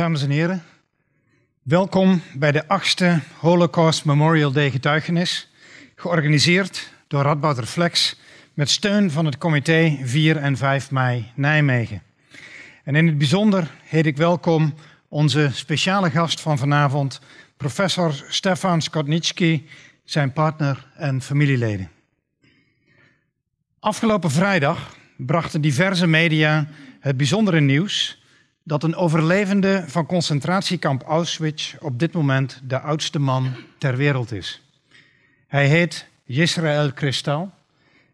Dames en heren, welkom bij de achtste Holocaust Memorial Day getuigenis, georganiseerd door Radboud Reflex met steun van het comité 4 en 5 mei Nijmegen. En in het bijzonder heet ik welkom onze speciale gast van vanavond, professor Stefan Skotnitsky, zijn partner en familieleden. Afgelopen vrijdag brachten diverse media het bijzondere nieuws dat een overlevende van concentratiekamp Auschwitz op dit moment de oudste man ter wereld is. Hij heet Yisrael Kristal,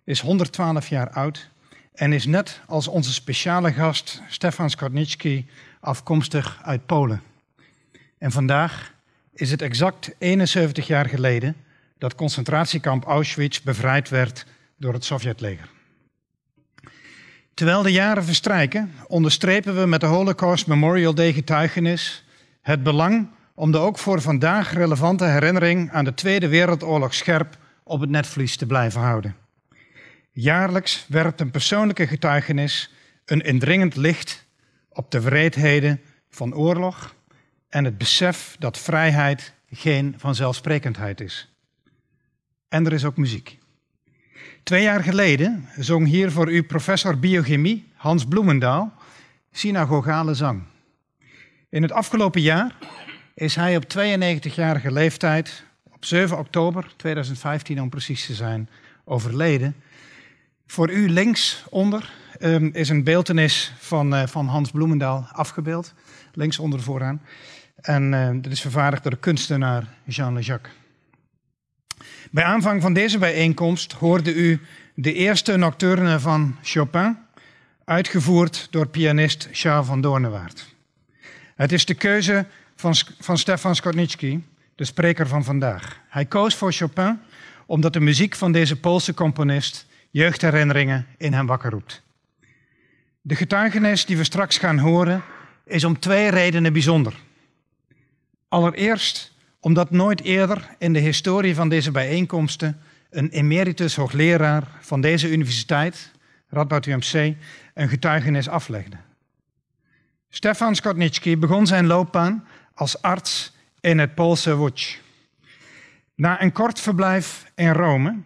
is 112 jaar oud en is net als onze speciale gast Stefan Skotnitsky afkomstig uit Polen. En vandaag is het exact 71 jaar geleden dat concentratiekamp Auschwitz bevrijd werd door het Sovjetleger. Terwijl de jaren verstrijken, onderstrepen we met de Holocaust Memorial Day getuigenis het belang om de ook voor vandaag relevante herinnering aan de Tweede Wereldoorlog scherp op het netvlies te blijven houden. Jaarlijks werpt een persoonlijke getuigenis een indringend licht op de wreedheden van oorlog en het besef dat vrijheid geen vanzelfsprekendheid is. En er is ook muziek. Twee jaar geleden zong hier voor u professor biochemie Hans Bloemendaal synagogale zang. In het afgelopen jaar is hij op 92-jarige leeftijd, op 7 oktober 2015 om precies te zijn, overleden. Voor u linksonder um, is een beeltenis van, uh, van Hans Bloemendaal afgebeeld, linksonder vooraan. En uh, dat is vervaardigd door de kunstenaar Jean Le Jacques. Bij aanvang van deze bijeenkomst hoorde u de eerste nocturne van Chopin, uitgevoerd door pianist Charles van Doornewaard. Het is de keuze van, van Stefan Skotnitsky, de spreker van vandaag. Hij koos voor Chopin omdat de muziek van deze Poolse componist jeugdherinneringen in hem wakker roept. De getuigenis die we straks gaan horen is om twee redenen bijzonder. Allereerst omdat nooit eerder in de historie van deze bijeenkomsten een emeritus hoogleraar van deze universiteit, Radboud UMC, een getuigenis aflegde. Stefan Skotnitsky begon zijn loopbaan als arts in het Poolse Łódź. Na een kort verblijf in Rome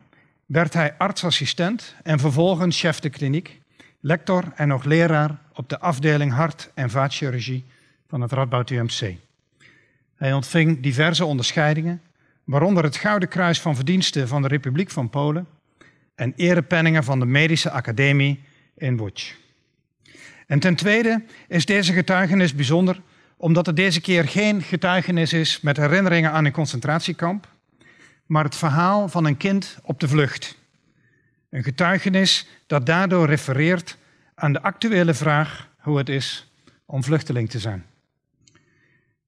werd hij artsassistent en vervolgens chef de kliniek, lector en hoogleraar op de afdeling hart- en vaatchirurgie van het Radboud UMC. Hij ontving diverse onderscheidingen, waaronder het Gouden Kruis van Verdiensten van de Republiek van Polen en erepenningen van de Medische Academie in Łódź. En ten tweede is deze getuigenis bijzonder omdat het deze keer geen getuigenis is met herinneringen aan een concentratiekamp, maar het verhaal van een kind op de vlucht. Een getuigenis dat daardoor refereert aan de actuele vraag hoe het is om vluchteling te zijn.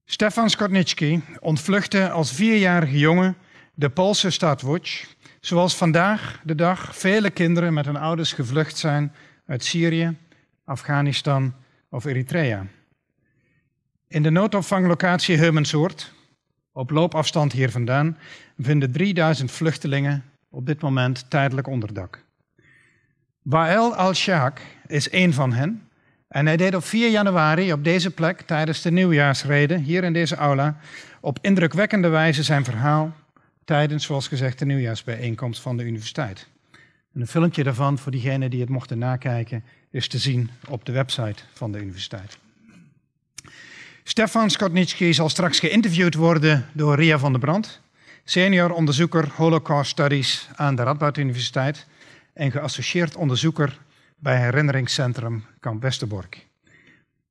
Stefan Skotnitsky ontvluchtte als vierjarige jongen de Poolse stad Łódź, zoals vandaag de dag vele kinderen met hun ouders gevlucht zijn uit Syrië, Afghanistan of Eritrea. In de noodopvanglocatie Heumensoort, op loopafstand hier vandaan, vinden 3000 vluchtelingen op dit moment tijdelijk onderdak. Wael al-Shaq is één van hen en hij deed op 4 januari op deze plek tijdens de nieuwjaarsrede, hier in deze aula, op indrukwekkende wijze zijn verhaal tijdens, zoals gezegd, de nieuwjaarsbijeenkomst van de universiteit. En een filmpje daarvan, voor diegenen die het mochten nakijken, is te zien op de website van de universiteit. Stefan Skotnitsky zal straks geïnterviewd worden door Ria van der Brand, senior onderzoeker Holocaust Studies aan de Radboud Universiteit en geassocieerd onderzoeker bij herinneringscentrum Kamp Westerbork.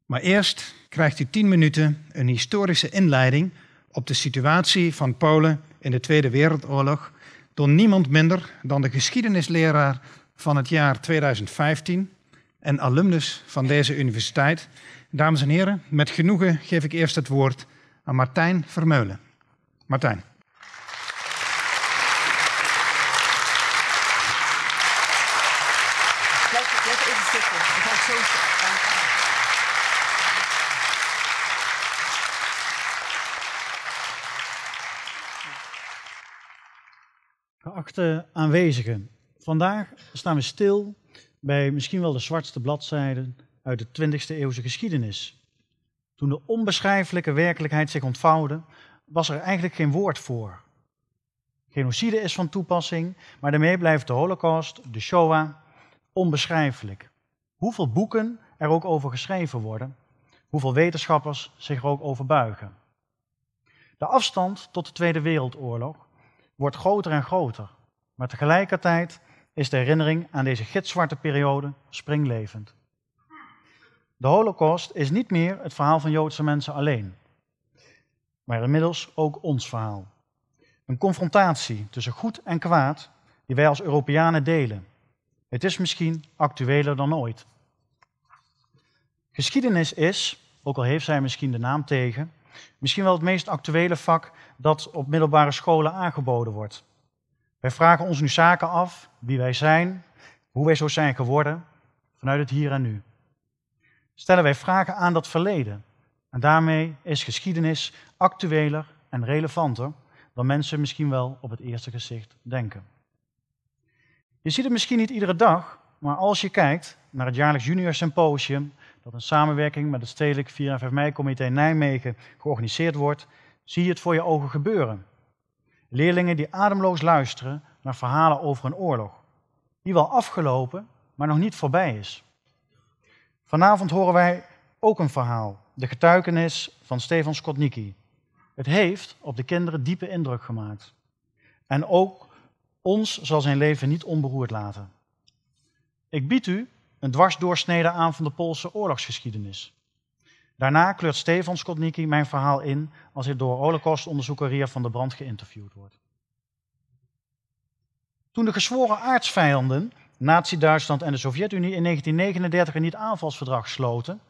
Maar eerst krijgt u tien minuten een historische inleiding op de situatie van Polen in de Tweede Wereldoorlog door niemand minder dan de geschiedenisleraar van het jaar 2015 en alumnus van deze universiteit. Dames en heren, met genoegen geef ik eerst het woord aan Martijn Vermeulen. Martijn. Geachte aanwezigen, vandaag staan we stil bij misschien wel de zwartste bladzijden uit de 20e eeuwse geschiedenis. Toen de onbeschrijfelijke werkelijkheid zich ontvouwde, was er eigenlijk geen woord voor. Genocide is van toepassing, maar daarmee blijft de Holocaust, de Shoah, onbeschrijfelijk. Hoeveel boeken er ook over geschreven worden, hoeveel wetenschappers zich er ook over buigen. De afstand tot de Tweede Wereldoorlog wordt groter en groter, maar tegelijkertijd is de herinnering aan deze gitzwarte periode springlevend. De Holocaust is niet meer het verhaal van Joodse mensen alleen, maar inmiddels ook ons verhaal. Een confrontatie tussen goed en kwaad die wij als Europeanen delen. Het is misschien actueler dan ooit. Geschiedenis is, ook al heeft zij misschien de naam tegen, misschien wel het meest actuele vak dat op middelbare scholen aangeboden wordt. Wij vragen ons nu zaken af, wie wij zijn, hoe wij zo zijn geworden, vanuit het hier en nu. Stellen wij vragen aan dat verleden. En daarmee is geschiedenis actueler en relevanter dan mensen misschien wel op het eerste gezicht denken. Je ziet het misschien niet iedere dag, maar als je kijkt naar het jaarlijks Junior Symposium, dat in samenwerking met het Stedelijk 4 en 5 mei-comité Nijmegen georganiseerd wordt, zie je het voor je ogen gebeuren. Leerlingen die ademloos luisteren naar verhalen over een oorlog, die wel afgelopen, maar nog niet voorbij is. Vanavond horen wij ook een verhaal, de getuigenis van Stefan Skotnicki. Het heeft op de kinderen diepe indruk gemaakt. En ook ons zal zijn leven niet onberoerd laten. Ik bied u een dwarsdoorsnede aan van de Poolse oorlogsgeschiedenis. Daarna kleurt Stefan Skotnicki mijn verhaal in als hij door holocaustonderzoeker Ria van der Brand geïnterviewd wordt. Toen de gezworen aardsvijanden, Nazi-Duitsland en de Sovjet-Unie in 1939 een niet-aanvalsverdrag sloten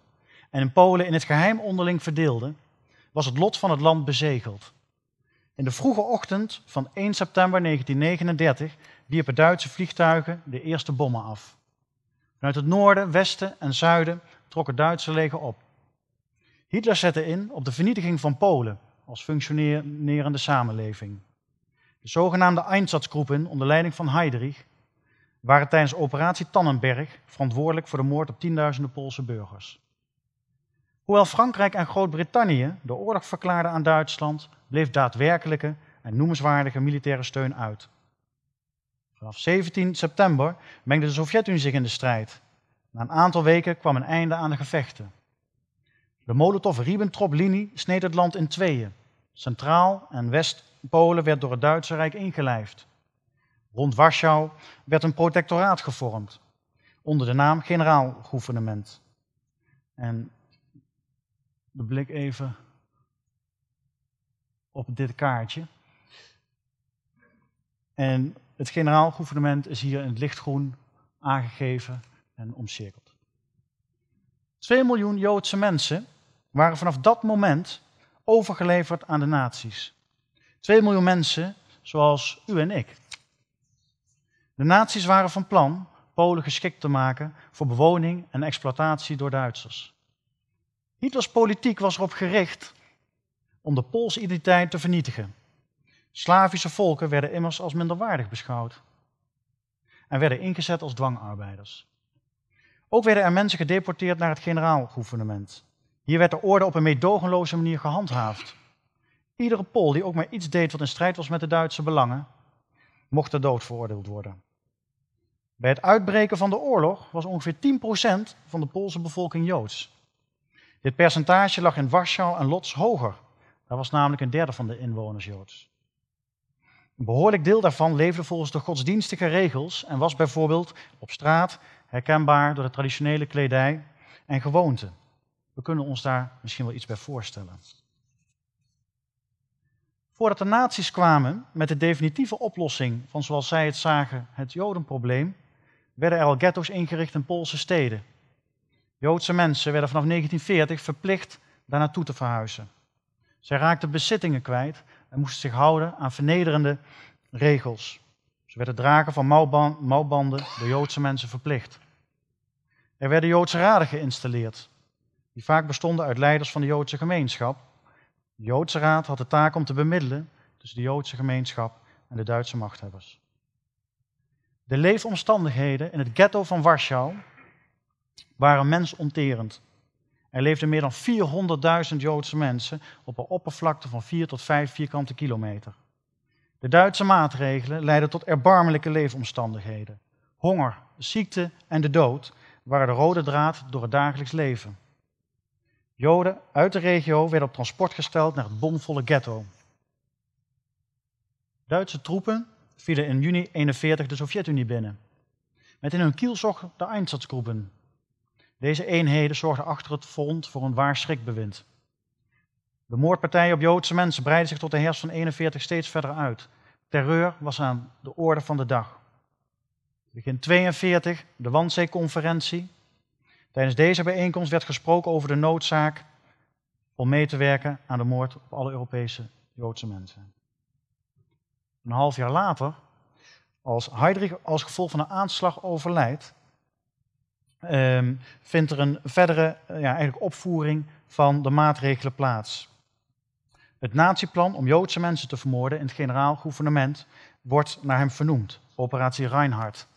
en in Polen in het geheim onderling verdeelden, was het lot van het land bezegeld. In de vroege ochtend van 1 september 1939 wierpen Duitse vliegtuigen de eerste bommen af. Vanuit het noorden, westen en zuiden trok het Duitse leger op. Hitler zette in op de vernietiging van Polen als functionerende samenleving. De zogenaamde Einsatzgroepen onder leiding van Heydrich waren tijdens operatie Tannenberg verantwoordelijk voor de moord op tienduizenden Poolse burgers. Hoewel Frankrijk en Groot-Brittannië de oorlog verklaarden aan Duitsland, bleef daadwerkelijke en noemenswaardige militaire steun uit. Vanaf 17 september mengde de Sovjet-Unie zich in de strijd. Na een aantal weken kwam een einde aan de gevechten. De Molotov-Ribbentrop-linie sneed het land in tweeën. Centraal en West-Polen werd door het Duitse Rijk ingelijfd. Rond Warschau werd een protectoraat gevormd, onder de naam Generaalgouvernement. En de blik even op dit kaartje. En het generaalgouvernement is hier in het lichtgroen aangegeven en omcirkeld. 2 miljoen Joodse mensen waren vanaf dat moment overgeleverd aan de nazi's. 2 miljoen mensen zoals u en ik. De nazi's waren van plan Polen geschikt te maken voor bewoning en exploitatie door Duitsers. Hitlers politiek was erop gericht om de Poolse identiteit te vernietigen. Slavische volken werden immers als minderwaardig beschouwd en werden ingezet als dwangarbeiders. Ook werden er mensen gedeporteerd naar het generaalgouvernement. Hier werd de orde op een meedogenloze manier gehandhaafd. Iedere Pool die ook maar iets deed wat in strijd was met de Duitse belangen, mocht ter dood veroordeeld worden. Bij het uitbreken van de oorlog was ongeveer 10% van de Poolse bevolking Joods. Dit percentage lag in Warschau en Lodz hoger. Daar was namelijk een derde van de inwoners Joods. Een behoorlijk deel daarvan leefde volgens de godsdienstige regels en was bijvoorbeeld op straat herkenbaar door de traditionele kledij en gewoonten. We kunnen ons daar misschien wel iets bij voorstellen. Voordat de nazi's kwamen met de definitieve oplossing van, zoals zij het zagen, het Jodenprobleem, werden er al ghetto's ingericht in Poolse steden. Joodse mensen werden vanaf 1940 verplicht daar naartoe te verhuizen. Zij raakten bezittingen kwijt en moesten zich houden aan vernederende regels. Ze werden dragen van mouwbanden door Joodse mensen verplicht. Er werden Joodse raden geïnstalleerd, die vaak bestonden uit leiders van de Joodse gemeenschap. De Joodse raad had de taak om te bemiddelen tussen de Joodse gemeenschap en de Duitse machthebbers. De leefomstandigheden in het ghetto van Warschau waren mensonterend. Er leefden meer dan 400.000 Joodse mensen op een oppervlakte van 4 tot 5 vierkante kilometer. De Duitse maatregelen leidden tot erbarmelijke leefomstandigheden. Honger, ziekte en de dood waren de rode draad door het dagelijks leven. Joden uit de regio werden op transport gesteld naar het bomvolle ghetto. Duitse troepen vielen in juni 1941 de Sovjet-Unie binnen. Met in hun kielzog de Einsatzgroepen. Deze eenheden zorgden achter het front voor een waar schrikbewind. De moordpartijen op Joodse mensen breidden zich tot de herfst van 1941 steeds verder uit. Terreur was aan de orde van de dag. Begin 42, de Wannsee-conferentie. Tijdens deze bijeenkomst werd gesproken over de noodzaak om mee te werken aan de moord op alle Europese Joodse mensen. Een half jaar later, als Heydrich als gevolg van een aanslag overlijdt, um, vindt er een verdere ja, eigenlijk opvoering van de maatregelen plaats. Het nazi-plan om Joodse mensen te vermoorden in het generaal gouvernement wordt naar hem vernoemd, Operatie Reinhardt.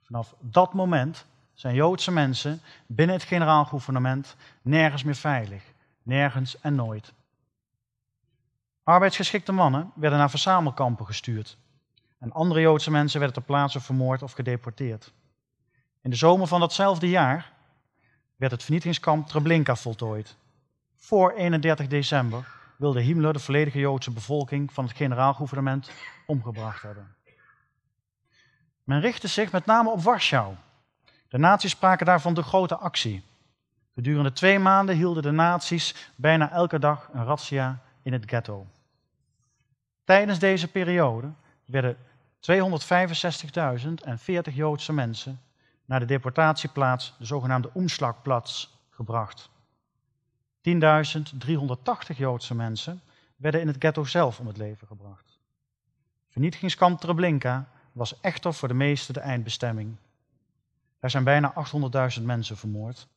Vanaf dat moment zijn Joodse mensen binnen het generaal gouvernement nergens meer veilig. Nergens en nooit. Arbeidsgeschikte mannen werden naar verzamelkampen gestuurd. En andere Joodse mensen werden ter plaatse vermoord of gedeporteerd. In de zomer van datzelfde jaar werd het vernietigingskamp Treblinka voltooid. Voor 31 december wilde Himmler de volledige Joodse bevolking van het generaal-gouvernement omgebracht hebben. Men richtte zich met name op Warschau. De nazi's spraken daarvan de grote actie. Gedurende twee maanden hielden de nazi's bijna elke dag een razzia in het ghetto. Tijdens deze periode werden 265.040 Joodse mensen naar de deportatieplaats, de zogenaamde Umschlagplatz, gebracht. 10.380 Joodse mensen werden in het ghetto zelf om het leven gebracht. Vernietigingskamp Treblinka was echter voor de meesten de eindbestemming. Er zijn bijna 800.000 mensen vermoord,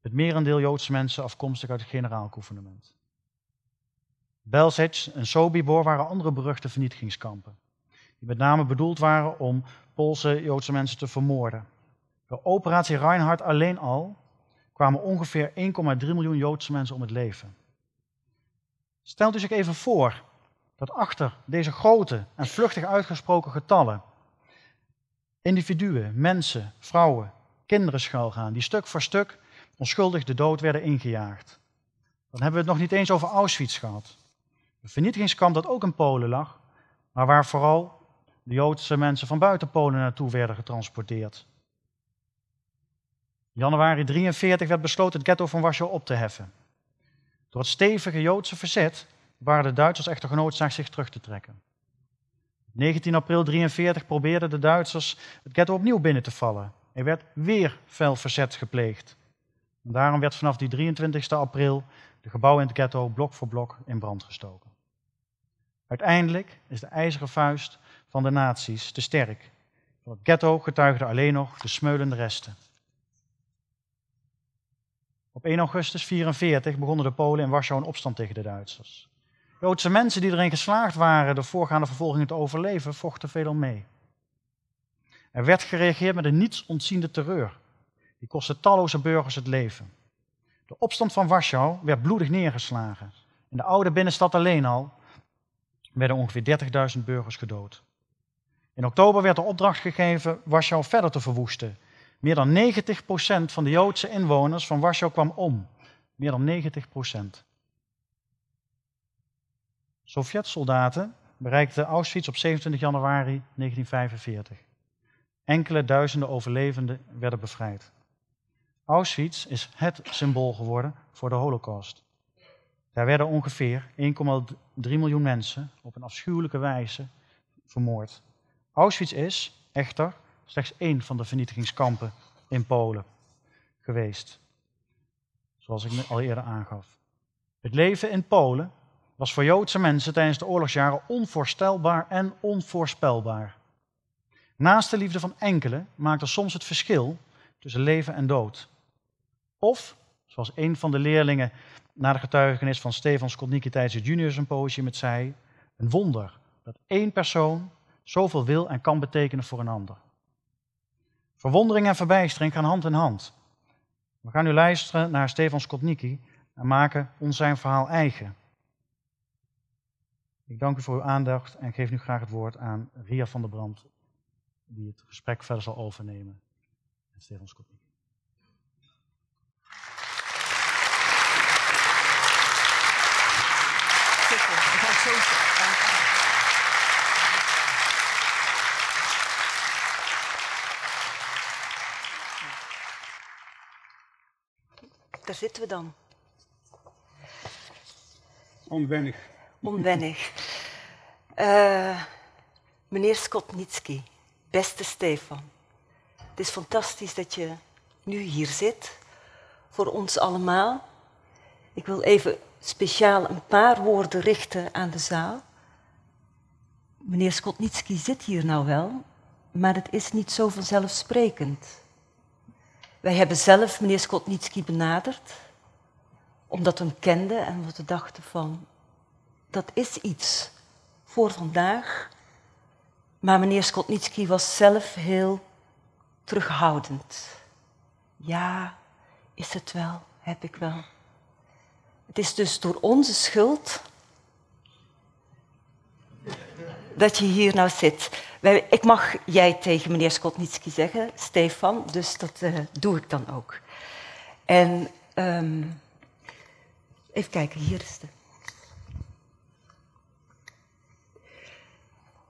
het merendeel Joodse mensen afkomstig uit het generaal-gouvernement. Belzec en Sobibor waren andere beruchte vernietigingskampen, die met name bedoeld waren om Poolse Joodse mensen te vermoorden. Door operatie Reinhardt alleen al kwamen ongeveer 1,3 miljoen Joodse mensen om het leven. Stelt u zich even voor dat achter deze grote en vluchtig uitgesproken getallen individuen, mensen, vrouwen, kinderen schuilgaan, die stuk voor stuk onschuldig de dood werden ingejaagd. Dan hebben we het nog niet eens over Auschwitz gehad. Een vernietigingskamp dat ook in Polen lag, maar waar vooral de Joodse mensen van buiten Polen naartoe werden getransporteerd. Januari 1943 werd besloten het ghetto van Warschau op te heffen. Door het stevige Joodse verzet waren de Duitsers echter genoodzaakt zich terug te trekken. 19 april 1943 probeerden de Duitsers het ghetto opnieuw binnen te vallen. Er werd weer fel verzet gepleegd. Daarom werd vanaf die 23 april de gebouwen in het ghetto blok voor blok in brand gestoken. Uiteindelijk is de ijzeren vuist van de nazi's te sterk. Van het ghetto getuigden alleen nog de smeulende resten. Op 1 augustus 1944 begonnen de Polen in Warschau een opstand tegen de Duitsers. Joodse mensen die erin geslaagd waren de voorgaande vervolgingen te overleven, vochten veelal mee. Er werd gereageerd met een niets ontziende terreur. Die kostte talloze burgers het leven. De opstand van Warschau werd bloedig neergeslagen. In de oude binnenstad alleen al werden ongeveer 30.000 burgers gedood. In oktober werd de opdracht gegeven Warschau verder te verwoesten. Meer dan 90% van de Joodse inwoners van Warschau kwam om. Meer dan 90%. Sovjet-soldaten bereikten Auschwitz op 27 januari 1945. Enkele duizenden overlevenden werden bevrijd. Auschwitz is het symbool geworden voor de Holocaust. Daar werden ongeveer 1,3 miljoen mensen op een afschuwelijke wijze vermoord. Auschwitz is echter slechts één van de vernietigingskampen in Polen geweest, zoals ik al eerder aangaf. Het leven in Polen was voor Joodse mensen tijdens de oorlogsjaren onvoorstelbaar en onvoorspelbaar. Naast de liefde van enkelen maakte soms het verschil tussen leven en dood. Of, zoals een van de leerlingen na de getuigenis van Stefan Skolniki tijdens het junior symposium het zei, een wonder dat één persoon zoveel wil en kan betekenen voor een ander. Verwondering en verbijstering gaan hand in hand. We gaan nu luisteren naar Stefan Skotnicki en maken ons zijn verhaal eigen. Ik dank u voor uw aandacht en geef nu graag het woord aan Ria van der Brand, die het gesprek verder zal overnemen. En Stefan Skotnicki. Zo Daar zitten we dan. Onwennig. Onwennig. Uh, meneer Skotnitsky, beste Stefan. Het is fantastisch dat je nu hier zit. Voor ons allemaal. Ik wil even speciaal een paar woorden richten aan de zaal. Meneer Skotnitsky zit hier nou wel, maar het is niet zo vanzelfsprekend. Wij hebben zelf meneer Skotnitsky benaderd, omdat we hem kenden en we dachten van, dat is iets voor vandaag. Maar meneer Skotnitsky was zelf heel terughoudend. Ja, is het wel, heb ik wel. Het is dus door onze schuld dat je hier nou zit. Ik mag jij tegen meneer Skotnitsky zeggen, Stefan, dus dat uh, doe ik dan ook. En um, even kijken, hier is de.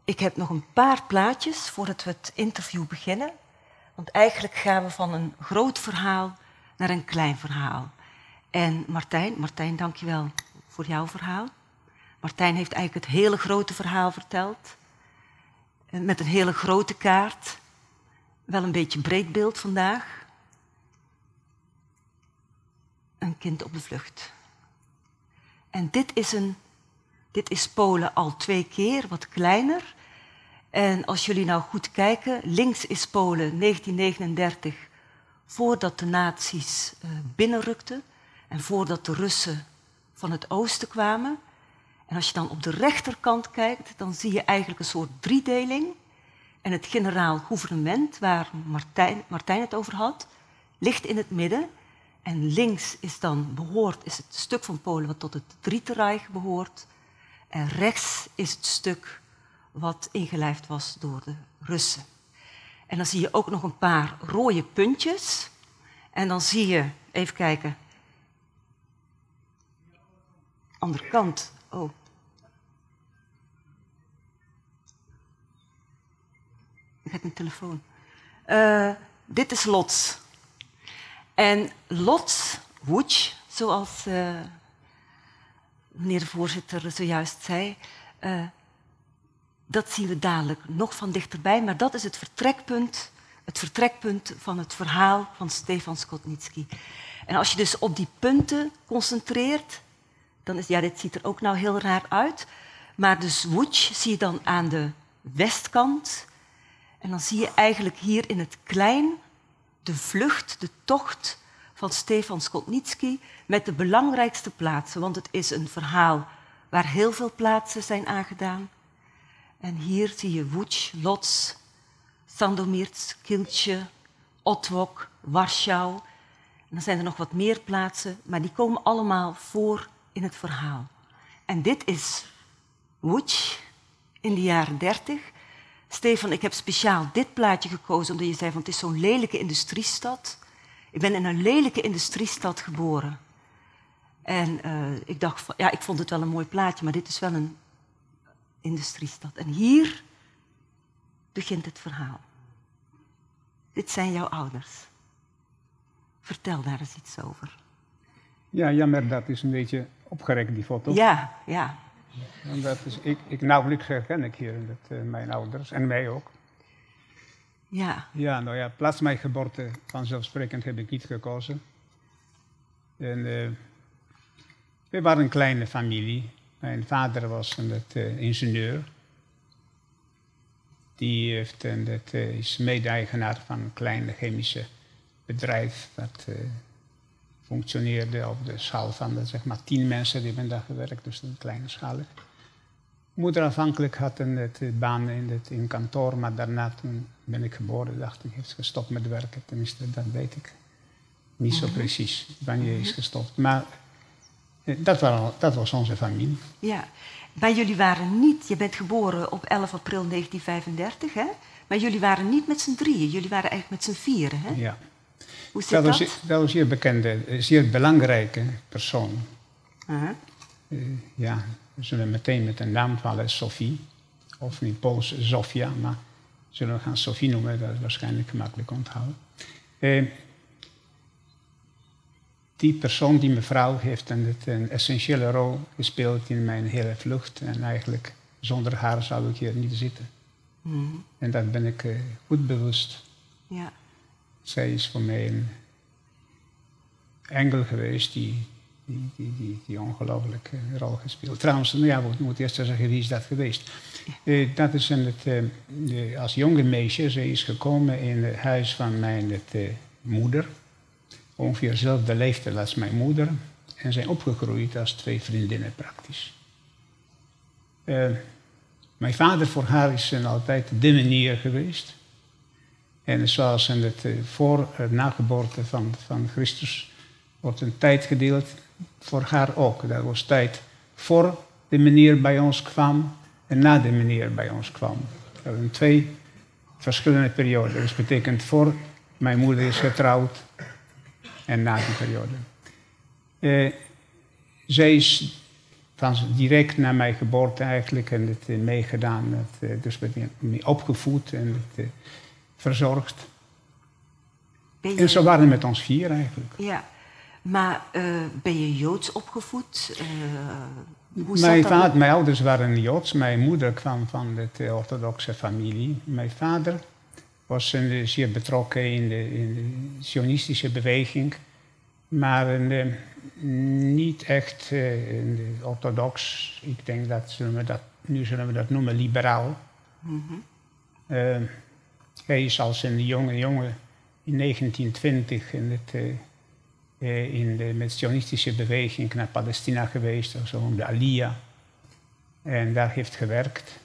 Ik heb nog een paar plaatjes voordat we het interview beginnen. Want eigenlijk gaan we van een groot verhaal naar een klein verhaal. En Martijn, Martijn, dankjewel voor jouw verhaal. Martijn heeft eigenlijk het hele grote verhaal verteld. Met een hele grote kaart. Wel een beetje breed beeld vandaag. Een kind op de vlucht. En dit is, een, dit is Polen al twee keer, wat kleiner. En als jullie nou goed kijken, links is Polen 1939, voordat de nazi's uh, binnenrukten en voordat de Russen van het oosten kwamen. En als je dan op de rechterkant kijkt, dan zie je eigenlijk een soort driedeling. En het generaal gouvernement, waar Martijn, Martijn het over had, ligt in het midden. En links is dan behoort, is het stuk van Polen wat tot het Dritte Reich behoort. En rechts is het stuk wat ingelijfd was door de Russen. En dan zie je ook nog een paar rode puntjes. En dan zie je, even kijken, andere kant. Oh. Ik heb een telefoon. Uh, dit is Lots. En Lots, Woetsch, zoals uh, meneer de voorzitter zojuist zei, uh, dat zien we dadelijk nog van dichterbij, maar dat is het vertrekpunt, het vertrekpunt van het verhaal van Stefan Skotnitsky. En als je dus op die punten concentreert, dan is, ja, dit ziet er ook nou heel raar uit, maar de swoosh zie je dan aan de westkant. En dan zie je eigenlijk hier in het klein de vlucht, de tocht van Stefan Skotnitsky met de belangrijkste plaatsen. Want het is een verhaal waar heel veel plaatsen zijn aangedaan. En hier zie je Łódź, Lodz, Sandomierz, Kielce, Otwok, Warschau. En dan zijn er nog wat meer plaatsen, maar die komen allemaal voor in het verhaal. En dit is Łódź in de jaren dertig. Stefan, ik heb speciaal dit plaatje gekozen omdat je zei van het is zo'n lelijke industriestad. Ik ben in een lelijke industriestad geboren. En uh, ik dacht, ja, ik vond het wel een mooi plaatje, maar dit is wel een industriestad. En hier begint het verhaal. Dit zijn jouw ouders. Vertel daar eens iets over. Ja, jammer, dat is een beetje opgerekt, die foto. Ja, ja. En dat is, ik, ik nauwelijks herken ik hier dat, uh, mijn ouders en mij ook. Ja. Ja, nou ja, plaats mijn geboorte vanzelfsprekend heb ik niet gekozen. En uh, we waren een kleine familie. Mijn vader was een uh, ingenieur. Die heeft, en dat, is mede-eigenaar van een klein chemische bedrijf. Dat functioneerde op de schaal van zeg maar, tien mensen die hebben daar gewerkt, dus een kleine schaal. Moeder afhankelijk had een het, baan in het in kantoor, maar daarna toen ben ik geboren, dacht ik, heeft gestopt met werken. Tenminste, dat weet ik. Niet zo precies wanneer is gestopt. Maar eh, dat, waren, dat was onze familie. Ja. Maar jullie waren niet, je bent geboren op 11 april 1935, hè? Maar jullie waren niet met z'n drieën, jullie waren eigenlijk met z'n vieren, hè? Ja. Hoe zit Dat was, dat zeer bekende, een zeer belangrijke persoon. Eh, ja, we zullen meteen met een naam vallen, Sophie. Of in Pools Zofia, maar zullen we gaan Sophie noemen, dat is waarschijnlijk gemakkelijk onthouden. Eh, die persoon, die mevrouw, heeft een, een essentiële rol gespeeld in mijn hele vlucht. En eigenlijk zonder haar zou ik hier niet zitten. Mhm. En dat ben ik eh, goed bewust. Ja. Zij is voor mij een engel geweest die, die, die, die, die ongelooflijk een rol gespeeld. Trouwens, nou ja, we moeten eerst zeggen wie is dat geweest. Eh, dat is in het, eh, als jonge meisje, zij is gekomen in het huis van mijn het, eh, moeder. Ongeveer dezelfde leeftijd als mijn moeder. En zijn opgegroeid als twee vriendinnen praktisch. Eh, mijn vader voor haar is altijd de manier geweest. En zoals in het, eh, voor het nageboorte van, van Christus wordt een tijd gedeeld voor haar ook. Dat was tijd voor de meneer bij ons kwam en na de meneer bij ons kwam. Dat waren twee verschillende perioden. Dus betekent voor mijn moeder is getrouwd en na die periode. Eh, zij is direct na mijn geboorte eigenlijk en het eh, meegedaan. Het, eh, dus met me opgevoed en het, eh, verzorgd. En zo waren we met ons vier eigenlijk. ja. Maar eh, ben je Joods opgevoed? Eh, hoe Mijn, vader, mijn ouders waren Joods. Mijn moeder kwam van de eh, orthodoxe familie. Mijn vader was een, zeer betrokken in de, in de sionistische beweging. Maar een, eh, niet echt eh, orthodox. Ik denk dat, zullen we dat nu zullen we dat noemen liberaal. Mhm. Eh, hij is als een jonge jongen in 1920 in het, eh, eh, in de met sionistische beweging naar Palestina geweest, zo om de Aliyah. En daar heeft gewerkt.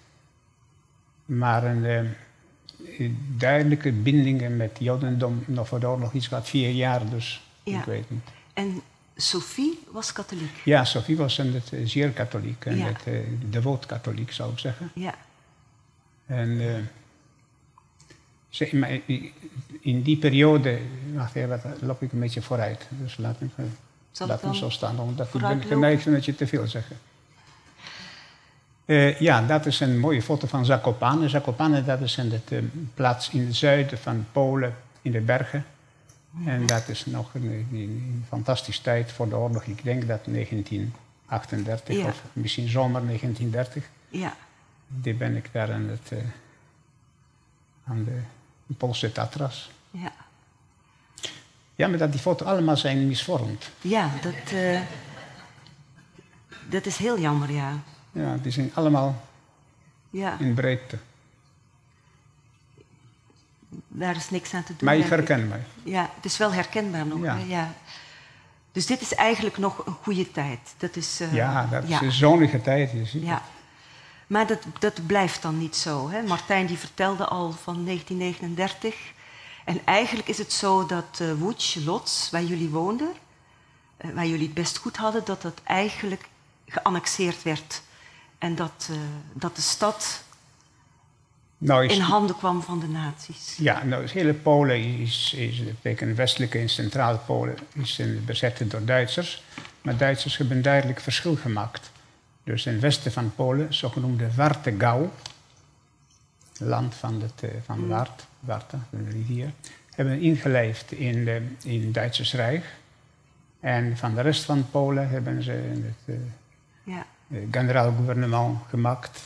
Maar een eh, duidelijke bindingen met Jodendom nog voor de oorlog iets gehad, vier jaar dus. Ja. Ik weet niet. En Sophie was katholiek. Ja, Sophie was een, het, zeer katholiek en Ja. het, devoot katholiek zou ik zeggen. Ja. En eh, maar in die periode, wacht even, daar loop ik een beetje vooruit. Dus laat me, Zal laat me zo staan, omdat ik ben geneigd om dat je te veel zeggen. Eh, ja, dat is een mooie foto van Zakopane. Zakopane, dat is een eh, plaats in het zuiden van Polen, in de bergen. En dat is nog een, fantastische tijd voor de oorlog. Ik denk dat 1938 Ja. of misschien zomer 1930. Ja. Die ben ik daar aan, het, eh, aan de Poolse Tatras. Ja. Ja, maar dat die foto's allemaal zijn misvormd. Ja, dat, eh, dat is heel jammer, ja. Ja, die zijn allemaal Ja, in breedte. daar is niks aan te doen. Maar ik denk ik. herken mij. Ja, het is wel herkenbaar nog. Ja. Dus dit is eigenlijk nog een goede tijd. Dat is, eh, Ja, dat is een zonnige tijd. Je ziet Ja. het. Maar dat, dat blijft dan niet zo. Hè? Martijn die vertelde al van 1939. En eigenlijk is het zo dat uh, Łódź, Lodz, waar jullie woonden, eh, waar jullie het best goed hadden, dat dat eigenlijk geannexeerd werd. En dat, eh, dat de stad Nou, is, in handen kwam van de nazi's. ja, nou, het hele Polen is, is betekent westelijke en centrale Polen, is bezet door Duitsers. Maar Duitsers hebben een duidelijk verschil gemaakt. Dus in het westen van Polen, zogenoemde Wartegau, land van, het, eh, van de Wart, Warta, de rivier, hebben ingelijfd in, de, in het Duitse Rijk. En van de rest van Polen hebben ze het eh, Ja, eh, generaal-gouvernement gemaakt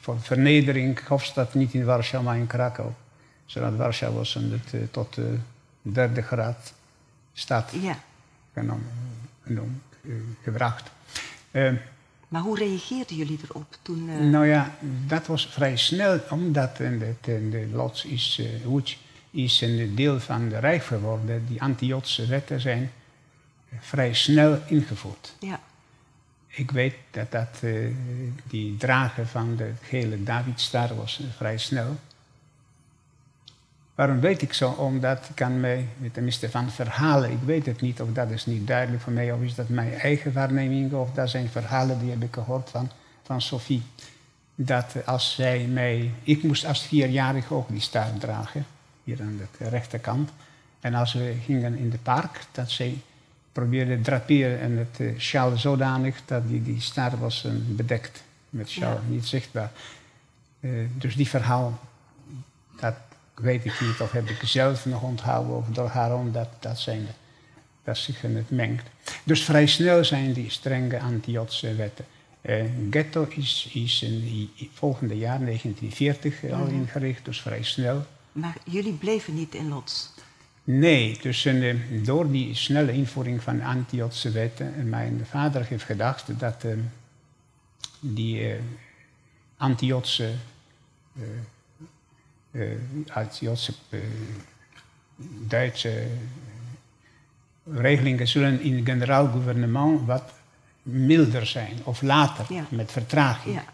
voor vernedering. Hofstad niet in Warschau, maar in Krakau. Zodat Warschau was een, het, tot de derde graad stad ja. genomen, genoemd, gebracht. Eh, Maar hoe reageerden jullie erop toen? eh, nou ja, dat was vrij snel, omdat de, de Lodz is, Łódź is een deel van de Rijk geworden. Die anti-Jodse wetten zijn vrij snel ingevoerd. Ja, Ik weet dat, dat eh, die dragen van de gele Davidstar was vrij snel. Waarom weet ik zo? Omdat ik kan mij, tenminste van verhalen, ik weet het niet of dat is niet duidelijk voor mij, of is dat mijn eigen waarneming, of dat zijn verhalen die heb ik gehoord van, van Sophie. Dat als zij mij, ik moest als vierjarige ook die staart dragen, hier aan de rechterkant. En als we gingen in de park, dat zij probeerde draperen en het uh, sjaal zodanig dat die, die staart was uh, bedekt met sjaal, Ja. niet zichtbaar. Eh, dus die verhaal, dat weet ik niet of heb ik zelf nog onthouden of door haar om dat, dat, zijn, de- dat zich in het mengt. Dus vrij snel zijn die strenge anti-Jodse wetten. Eh, ghetto is, is in die volgende jaar, 1940, al Mhm. ingericht, dus vrij snel. Maar jullie bleven niet in Lots. Nee, dus eh, door die snelle invoering van anti-Jodse wetten, en mijn vader heeft gedacht dat eh, die eh, anti-Jodse eh, eh, anti-Jodse eh, Duitse regelingen zullen in het generaal gouvernement wat milder zijn, of later, Ja. met vertraging. Ja.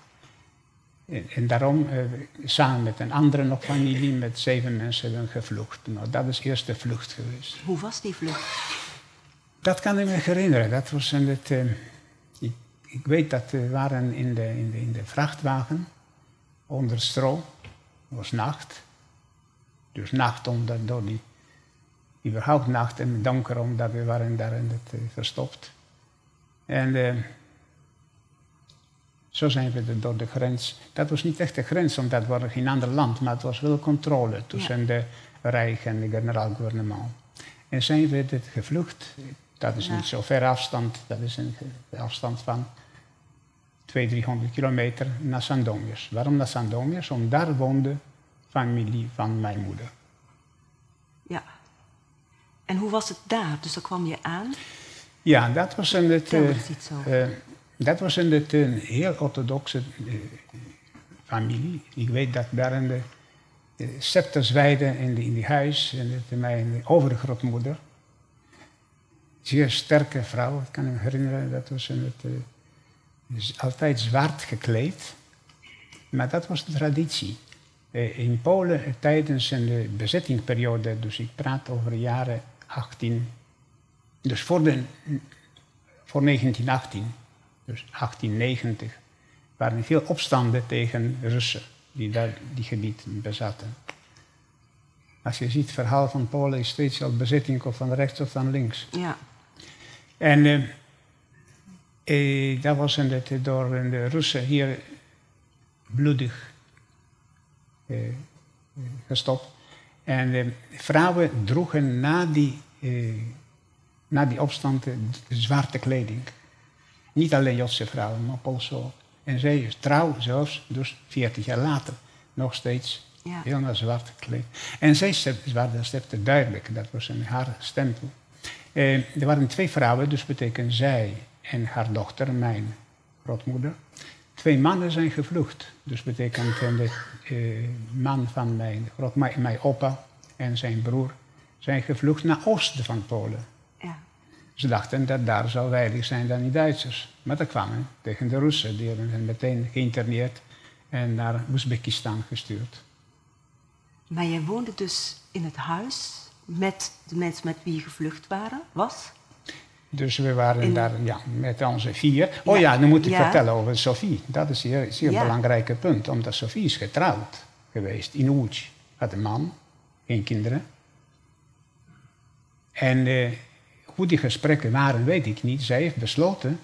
En, en daarom, eh, samen met een andere nog familie, met zeven mensen hebben gevlucht. Nou, dat is de eerste vlucht geweest. Hoe was die vlucht? Dat kan ik me herinneren. Dat was in het, eh, ik, ik weet dat we waren in de, in de, in de vrachtwagen onder stro. Het was nacht. Dus nacht omdat door die, überhaupt nacht en donker omdat we waren daar in het, eh, verstopt. En eh, zo zijn we door de grens. Dat was niet echt de grens, omdat we geen ander land, maar het was wel controle tussen de Rijk en het generaal gouvernement. En zijn we dit gevlucht. Dat is Ja. niet zo ver afstand, dat is een afstand van 200, 300 kilometer naar Sandomiers. Waarom naar Sandomiers? Omdat daar woonde familie van mijn moeder. Ja. En hoe was het daar? Dus daar kwam je aan. Ja, dat was in het, eh, eh, dat was in het een heel orthodoxe eh, familie. Ik weet dat daar in de uh, Septersweide in, de, in die huis, en dat mijn overgrootmoeder, zeer sterke vrouw, ik kan me herinneren, dat was in het, eh, is altijd zwart gekleed. Maar dat was de traditie. Eh, in Polen eh, tijdens de bezettingperiode, dus ik praat over de jaren 18, dus voor, de, voor 1918, dus 1890, waren er veel opstanden tegen Russen die daar die gebied bezaten. Als je ziet, het verhaal van Polen is steeds al bezetting of van rechts of van links. Ja. En eh, dat was in het, door de Russen hier bloedig eh, eh, gestopt. En eh, vrouwen droegen na die, eh, na die opstand eh, de zwarte kleding. Niet alleen Joodse vrouwen, maar Poolse ook. En zij is trouw zelfs, dus 40 jaar later, nog steeds Ja. helemaal zwart gekleed. En zij waren stepte duidelijk, dat was een haar stempel. Eh, er waren twee vrouwen, dus betekent zij en haar dochter, mijn grootmoeder. Twee mannen zijn gevlucht. Dus betekent eh, de eh, man van mijn, groot, mijn, mijn opa en zijn broer zijn gevlucht naar oosten van Polen. Ja. Ze dachten dat daar zou veilig zijn dan die Duitsers. Maar dat kwamen tegen de Russen. Die hebben hen meteen geïnterneerd en naar Oezbekistan gestuurd. Maar jij woonde dus in het huis met de mensen met wie je gevlucht waren, was? Dus we waren In- daar ja, met onze vier. Oh Ja. nu moet ik Ja. vertellen over Sophie. Dat is een zeer, Ja. belangrijk punt. Omdat Sophie is getrouwd geweest in Łódź. Had een man, geen kinderen. En eh, hoe die gesprekken waren, weet ik niet. Zij heeft besloten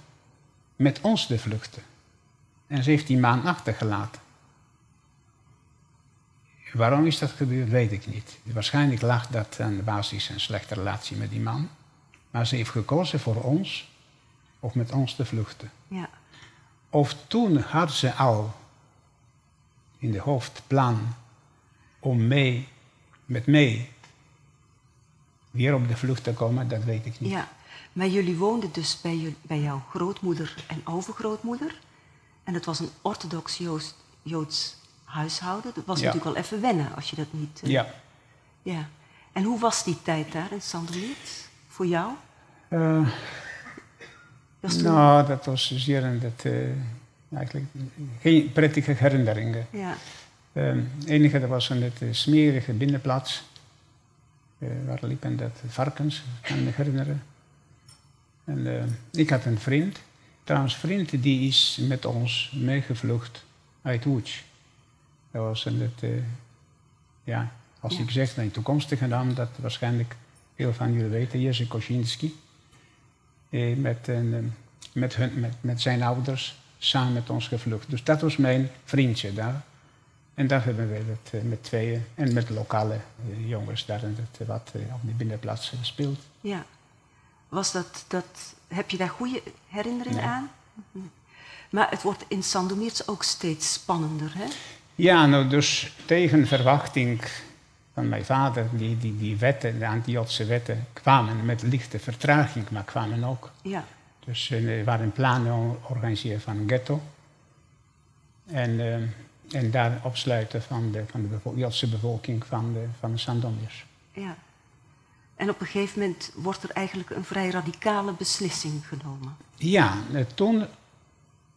met ons te vluchten. En ze heeft die man achtergelaten. Waarom is dat gebeurd, weet ik niet. Waarschijnlijk lag dat aan de basis een slechte relatie met die man. Maar ze heeft gekozen voor ons, of met ons te vluchten. Ja. Of toen had ze al in de hoofdplan om mee, met mee weer op de vlucht te komen, dat weet ik niet. ja. Maar jullie woonden dus bij, je- bij jouw grootmoeder en overgrootmoeder. En het was een orthodox Joods, Joods huishouden. Dat was Ja. natuurlijk wel even wennen als je dat niet... eh, Ja. ja. En hoe was die tijd daar in Sandomierz voor jou? Eh, nou, dat was zeer dat, eh, eigenlijk geen prettige herinneringen. Ja. Eh, Het enige dat was een het, eh, smerige binnenplaats. Waar liepen dat varkens, kan me herinneren. En ik had een vriend. Trouwens, vriend die is met ons meegevlucht uit Łódź. Dat was een, het, ja, als Ja. ik zeg mijn toekomstige naam, dat waarschijnlijk veel van jullie weten, Jerzy Kosinski. Eh, met, een, eh, met, hun, met, met zijn ouders samen met ons gevlucht. Dus dat was mijn vriendje daar. En daar hebben we het eh, met tweeën en met lokale jongens daar in het, wat op die binnenplaats gespeeld. Ja. Was dat, dat, heb je daar goede herinneringen Nee. aan? Maar het wordt in Sandomierz ook steeds spannender, hè? Ja, nou dus tegen verwachting van mijn vader, die, die, die wetten, de anti-Jodse wetten, kwamen met lichte vertraging, maar kwamen ook. Ja. Dus eh, er waren plannen organiseren van een ghetto. En, eh, en daar opsluiten van de, van de bevo- Joodse bevolking van de, van de ja. En op een gegeven moment wordt er eigenlijk een vrij radicale beslissing genomen. Ja, eh, toen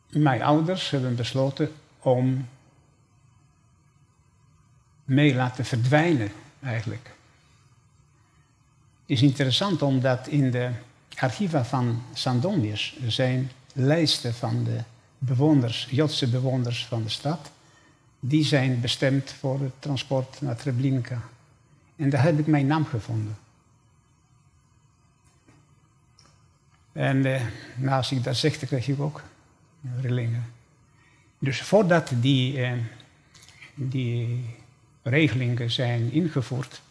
mijn ouders hebben besloten om mee laten verdwijnen, eigenlijk. Het is interessant omdat in de archieven van Sandomierz zijn lijsten van de bewoners, Joodse bewoners van de stad. Die zijn bestemd voor het transport naar Treblinka. En daar heb ik mijn naam gevonden. En eh, nou, als ik dat zeg, dan krijg ik ook rillingen. Dus voordat die, eh, die regelingen zijn ingevoerd,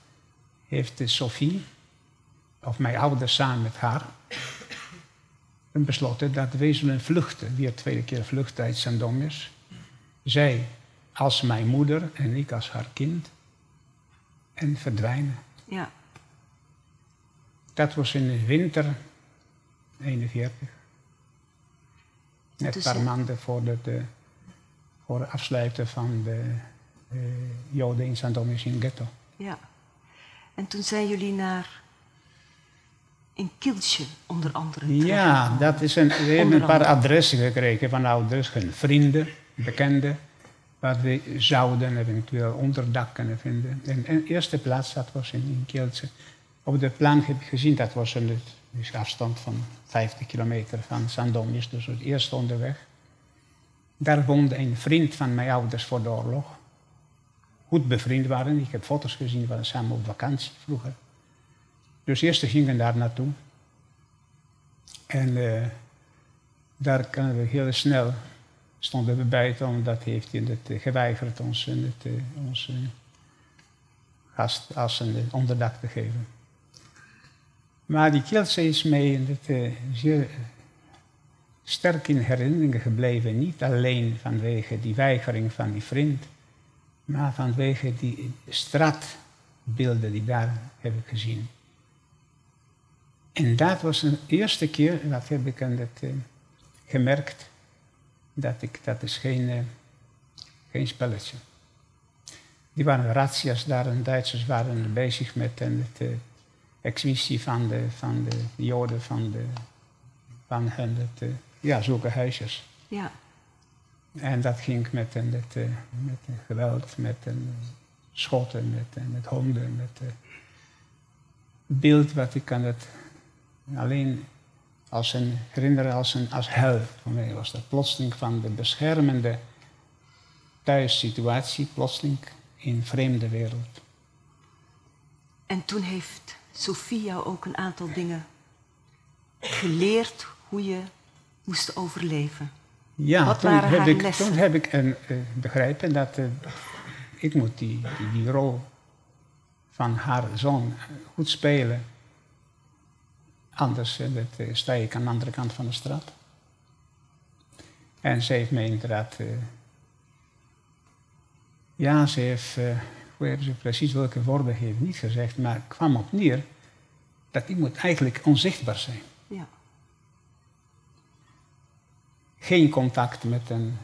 heeft Sophie, of mijn ouders samen met haar, besloten dat zullen vluchten. Weer tweede keer vluchten uit Sandomierz. Zij als mijn moeder en ik als haar kind. En verdwijnen. Ja. Dat was in de winter 41. Net een Dus, paar eh, maanden voor, de, de- voor het afsluiten van de Joden in Sandomierz in ghetto. Ja. En toen zijn jullie naar in Kieltje onder andere Ja, dat is een, we hebben een paar adressen gekregen van ouders, hun vrienden, bekenden, waar we zouden eventueel onderdak kunnen vinden. En in eerste plaats, dat was in, in Kielce. Op de plan heb ik gezien, dat was een dus afstand van 50 kilometer van Sandomierz, dus het eerste onderweg. Daar woonde een vriend van mijn ouders voor de oorlog. Goed bevriend waren, ik heb foto's gezien, waren samen op vakantie vroeger. Dus eerst gingen daar naartoe. En eh, daar kunnen we heel snel, stonden we buiten, omdat heeft hij het eh, geweigerd ons, eh, het, ons gast als een onderdak te geven. Maar die Kielce is mij in het, eh, zeer sterk in herinnering gebleven. Niet alleen vanwege die weigering van die vriend, maar vanwege die straatbeelden die daar heb ik gezien. En dat was de eerste keer, dat heb ik aan eh, gemerkt, dat ik, dat is geen, eh, geen spelletje. Die waren razzia's daar en Duitsers waren bezig met het eh, exmissie van de, van de joden van, de, van hun, ja, zulke huisjes. Ja. En dat ging met, een, het, eh, met een geweld, met een schotten, met, eh, met honden, met eh, beeld wat ik kan het alleen als een herinneren als een als hel voor mij was dat plotseling van de beschermende thuissituatie plotseling in vreemde wereld. En toen heeft Sophie jou ook een aantal dingen geleerd hoe je moest overleven. Ja, toen, heb ik, lessen? toen heb ik een, eh, begrepen dat eh, ik moet die, die, die rol van haar zoon eh, goed spelen. Anders eh, dat, eh, sta ik aan de andere kant van de straat. En ze heeft mij inderdaad... eh, ja, ze heeft... eh, hoe hebben ze precies welke woorden heeft niet gezegd, maar kwam op neer dat ik moet eigenlijk onzichtbaar zijn. Geen contact met, een,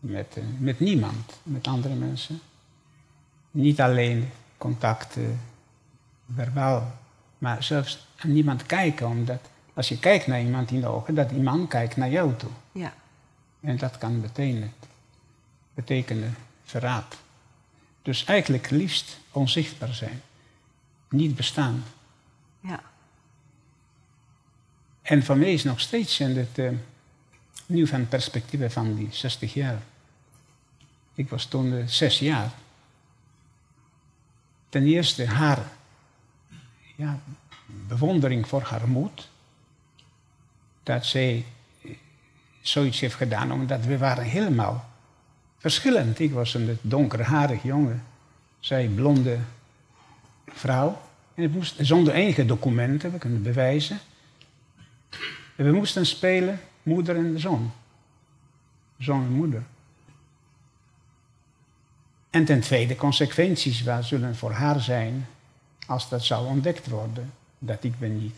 met, een- met niemand, met andere mensen. Niet alleen contact eh, verbaal, maar zelfs aan niemand kijken, omdat als je kijkt naar iemand in de ogen, dat die man kijkt naar jou toe. Ja. En dat kan betekenen, betekenen verraad. Dus eigenlijk liefst onzichtbaar zijn. niet bestaan. Ja. En voor mij is nog steeds in het, uh, nu van perspectieven van die 60 jaar. Ik was toen uh, zes jaar. Ten eerste haar ja, bewondering voor haar moed. Dat zij zoiets heeft gedaan, omdat we waren helemaal verschillend. Ik was een donkerharig jongen, zij blonde vrouw. En ik moest, zonder enige documenten, we kunnen bewijzen. En we moesten spelen, moeder en zoon. Zoon en moeder. En ten tweede, consequenties waar zullen voor haar zijn als dat zou ontdekt worden. Dat ik ben niet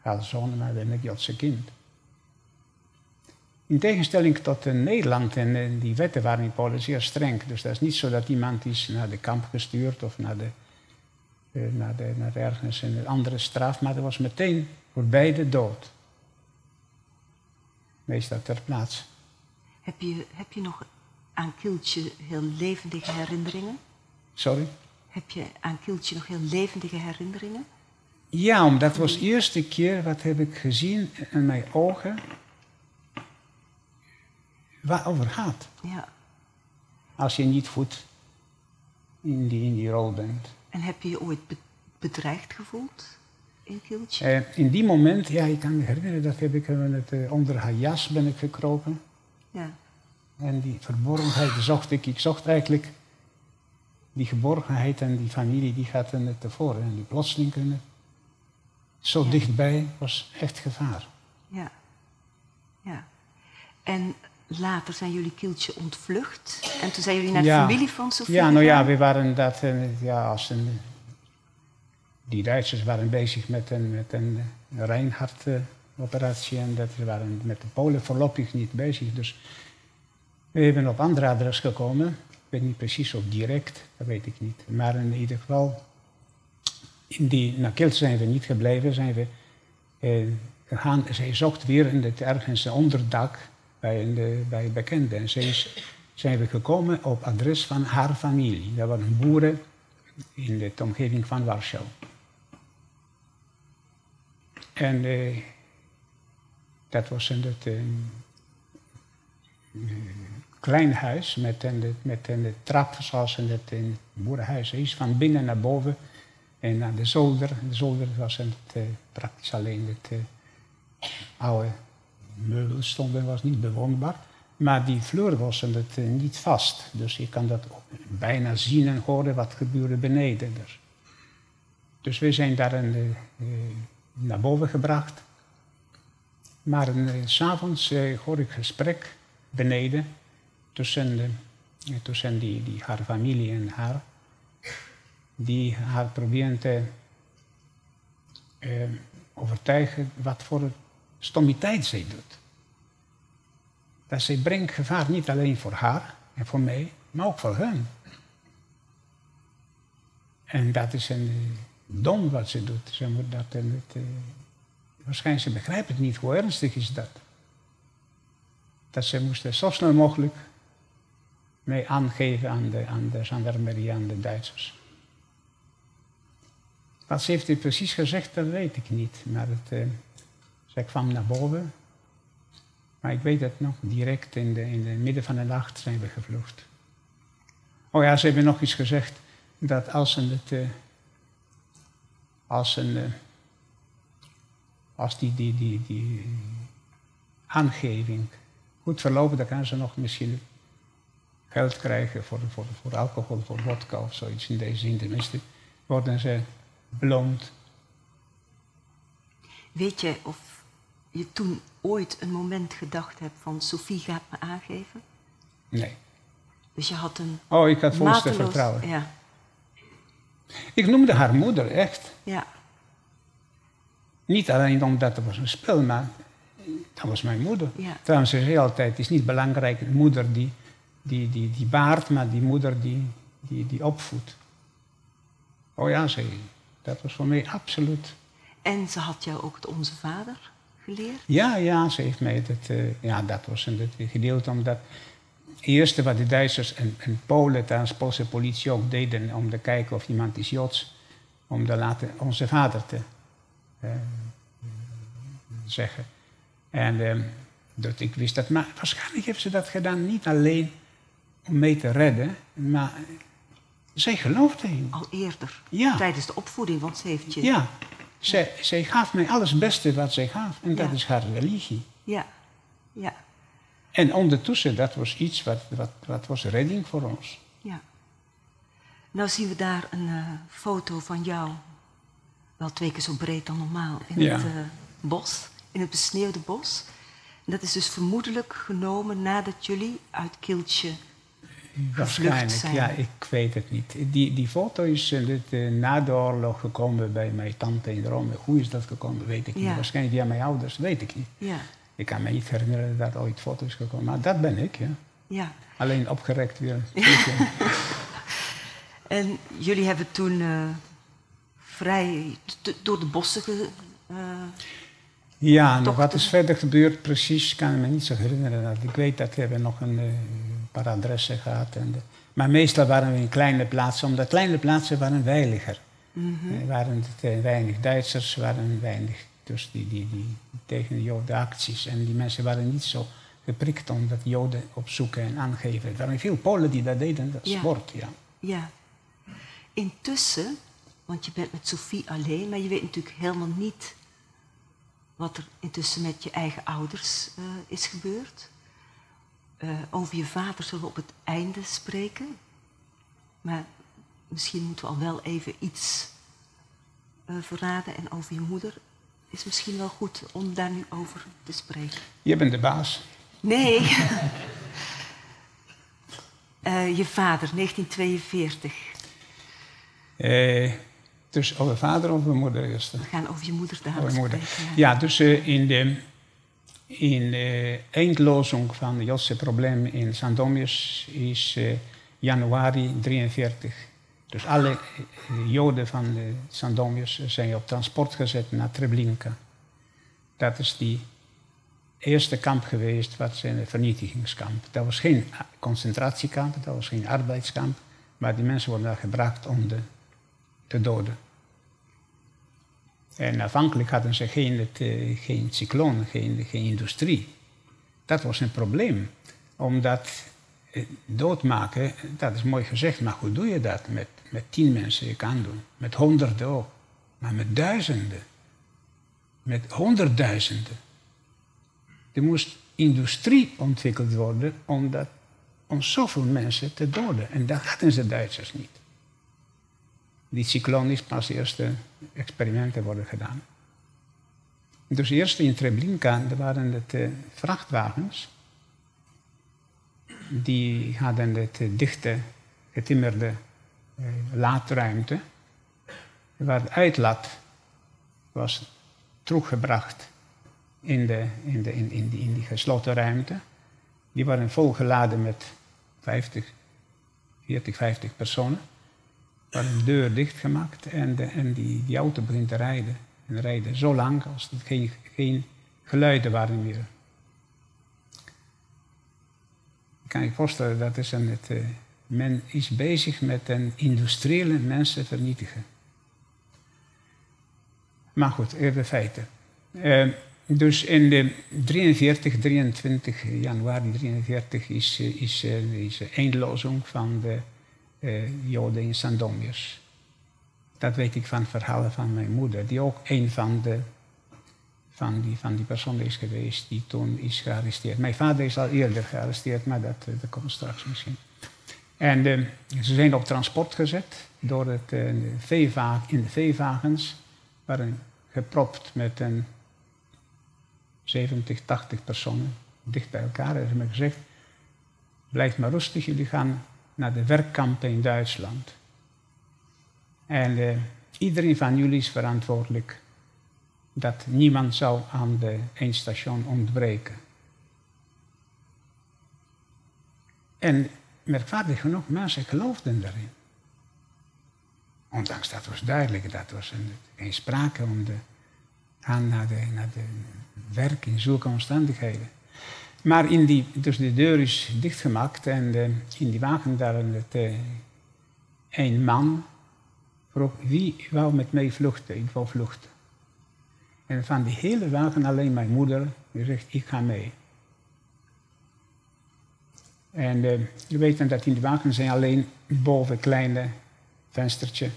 haar zoon, maar ben ik Jodse kind. In tegenstelling tot in Nederland, en die wetten waren in Polen zeer streng. Dus dat is niet zo dat iemand is naar de kamp gestuurd of naar, de, eh, naar, de, naar ergens een andere straf, maar dat was meteen voor beide dood. Meestal ter plaatse. Heb je, heb je nog aan Kieltje heel levendige herinneringen? Sorry? Heb je aan Kieltje nog heel levendige herinneringen? Ja, omdat was de eerste keer wat heb ik gezien in mijn ogen waarover gaat. Ja. Als je niet goed in die, in die rol bent. En heb je je ooit bedreigd gevoeld in Kieltje? Eh, in die moment, ja, ik kan me herinneren, dat heb ik het, uh, onder haar jas ben ik gekropen. Ja. En die verborgenheid zocht ik. Ik zocht eigenlijk die geborgenheid en die familie, die gaat er tevoren. En die plotseling kunnen. Zo dichtbij was echt gevaar. Ja. Ja. En later zijn jullie Kieltje ontvlucht. En toen zijn jullie naar de familie van Sofie Ja, nou ja, we waren dat, uh, ja, als een, die Duitsers waren bezig met een, met een Reinhardt-operatie. en dat waren met de Polen voorlopig niet bezig. Dus we hebben op andere adres gekomen. Ik weet niet precies of direct, dat weet ik niet. Maar in ieder geval, in die, zijn we niet gebleven. Zijn we eh, gegaan. Zij zocht weer in het ergens onderdak bij, een, bij bekenden. En zij is, zijn we gekomen op adres van haar familie. Dat waren boeren in de omgeving van Warschau. En eh, dat was een, het, een, klein huis met een, met een trap zoals in het, in boerenhuis is, van binnen naar boven en naar de zolder. De zolder was het, uh, praktisch alleen het oude meubels stonden, was niet bewoonbaar. Maar die vloer was het, niet vast. Dus je kan dat bijna zien en horen wat gebeurde beneden. Dus, dus we zijn daar een, naar boven gebracht. Maar s'avonds hoor ik gesprek beneden tussen, de, tussen die, die, haar familie en haar. Die haar proberen te eh, overtuigen wat voor stommiteit zij doet. Dat zij brengt gevaar niet alleen voor haar en voor mij, maar ook voor hen. En dat is een dom wat ze doet. Ze moet dat, en uh, waarschijnlijk ze begrijpt het niet, hoe ernstig is dat. Dat ze moesten zo snel mogelijk mee aangeven aan de, aan de gendarmerie, aan de Duitsers. Wat ze heeft precies gezegd, dat weet ik niet. Maar het, uh, zij kwam naar boven. Maar ik weet het nog, direct in de, in de midden van de nacht zijn we gevlucht. Oh ja, ze hebben nog iets gezegd. Dat als een, het, uh, als een, uh, als die, die, die, die aangeving goed verlopen, dan kan ze nog misschien geld krijgen voor, voor, voor alcohol, voor vodka of zoiets in deze zin. Tenminste, worden ze beloond. Weet je of je toen ooit een moment gedacht hebt van Sophie gaat me aangeven? Nee. Dus je had een. Oh, ik had volste vertrouwen. Ja. Ik noemde haar moeder echt. Ja. Niet alleen omdat het was een spel, maar dat was mijn moeder. Ja. Trouwens, ze zei altijd: het is niet belangrijk, een moeder die die, die, die baart, maar die moeder die, die, die opvoedt. Oh ja, zei Dat was voor mij absoluut. En ze had jou ook het Onze Vader geleerd? Ja, ja, ze heeft mij dat... Uh, ja, dat was een gedeelte omdat... Het eerste wat de Duitsers en, en Polen, trouwens Poolse politie ook deden om te kijken of iemand is Joods, om de laten onze vader te eh, zeggen. En eh, dat ik wist dat, maar waarschijnlijk heeft ze dat gedaan niet alleen om mee te redden, maar zij geloofde in. Al eerder, Ja. tijdens de opvoeding, want ze heeft je... Ja, zij, zij gaf mij alles beste wat zij gaf. En dat is haar religie. ja. ja. En ondertussen, dat was iets wat, wat, wat was redding voor ons. Ja. Nou zien we daar een eh, foto van jou. Wel twee keer zo breed dan normaal. In Ja. het eh, bos, in het besneeuwde bos. En dat is dus vermoedelijk genomen nadat jullie uit Kieltje... Waarschijnlijk, zijn. ja, ik weet het niet. Die, die foto is eh, na de oorlog gekomen bij mijn tante in Rome. Hoe is dat gekomen, weet ik niet. Waarschijnlijk via mijn ouders, weet ik niet. Ja, Ik kan me niet herinneren dat ooit foto's gekomen. Maar dat ben ik, ja. ja. Alleen opgerekt weer. En jullie hebben toen eh, vrij door de bossen... Ge, eh, Ja, nog wat is verder gebeurd, precies, kan ik me niet zo herinneren. Ik weet dat we hebben nog een eh, paar adressen gehad. En de- maar meestal waren we in kleine plaatsen, omdat kleine plaatsen waren veiliger. mhm. Er waren het, weinig Duitsers, waren weinig dus die, die, die tegen de Joden acties. En die mensen waren niet zo geprikt om dat Joden opzoeken en aangeven. Er waren veel Polen die dat deden, dat is Ja. sport, ja. Ja. Intussen, want je bent met Sophie alleen, maar je weet natuurlijk helemaal niet wat er intussen met je eigen ouders eh, is gebeurd. Eh, over je vader zullen we op het einde spreken. Maar misschien moeten we al wel even iets eh, verraden. En over je moeder is misschien wel goed om daar nu over te spreken. Je bent de baas. Nee. Eh, je vader, 1942. Eh, dus over vader of over moeder eerst? We gaan over je moeder dadelijk Over moeder. spreken. Ja, dus eh, in de in de eindlozing van het Joodse probleem in Sandomius is januari 43. Dus alle Joden van de Sandomius zijn op transport gezet naar Treblinka. Dat is die eerste kamp geweest, wat is een vernietigingskamp. Dat was geen concentratiekamp, dat was geen arbeidskamp, maar die mensen worden daar gebracht om te doden. En afhankelijk hadden ze geen, eh, geen cycloon, geen, geen industrie. Dat was een probleem. Omdat doodmaken, dat is mooi gezegd, maar hoe doe je dat? Met, met tien mensen je kan doen, met honderden ook, maar met duizenden, met honderdduizenden. Er moest industrie ontwikkeld worden om, dat, om zoveel mensen te doden. En dat hadden ze Duitsers niet. Die cycloon is pas eerste experimenten worden gedaan. Dus eerst in Treblinka waren het eh, vrachtwagens. Die hadden het eh, dichte, getimmerde eh, laadruimte. Waar de uitlaat was teruggebracht in, de, in, de, in, in, die, gesloten ruimte. Die waren volgeladen met 50, 40, 50 personen. Er was een deur dichtgemaakt en, de, en die, die auto begint te rijden. En rijden zo lang als er geen, geen geluiden waren meer. Ik kan je voorstellen, dat is een, het, eh, men is bezig met een industriële mensen vernietigen. Maar goed, even feiten. Eh, dus in de 43, 23 januari 43 is, eh, is, eh, is eindlozing van de eh, Joden in Sandomius. Dat weet ik van verhalen van mijn moeder, die ook een van, de, van, die, van die personen is geweest die toen is gearresteerd. Mijn vader is al eerder gearresteerd, maar dat, eh, dat komt straks misschien. En eh, ze zijn op transport gezet door het, veeva- in de veewagens, waren gepropt met een 70, 80 personen dicht bij elkaar. En ze hebben gezegd, blijf maar rustig, jullie gaan naar de werkkampen in Duitsland. En iedereen van jullie is verantwoordelijk dat niemand zou aan de eindstation ontbreken. En merkwaardig genoeg, mensen geloofden daarin. Ondanks dat was duidelijk, dat was een, geen sprake om te gaan naar de, naar de werk in zulke omstandigheden. Maar in die, dus de deur is dichtgemaakt en in die wagen daar het, eh, een man vroeg wie wou met mij vluchten. Ik wou vluchten. En van die hele wagen alleen mijn moeder, die zegt, ik ga mee. En uh, je weet dat in de wagen zijn alleen boven een kleine venstertje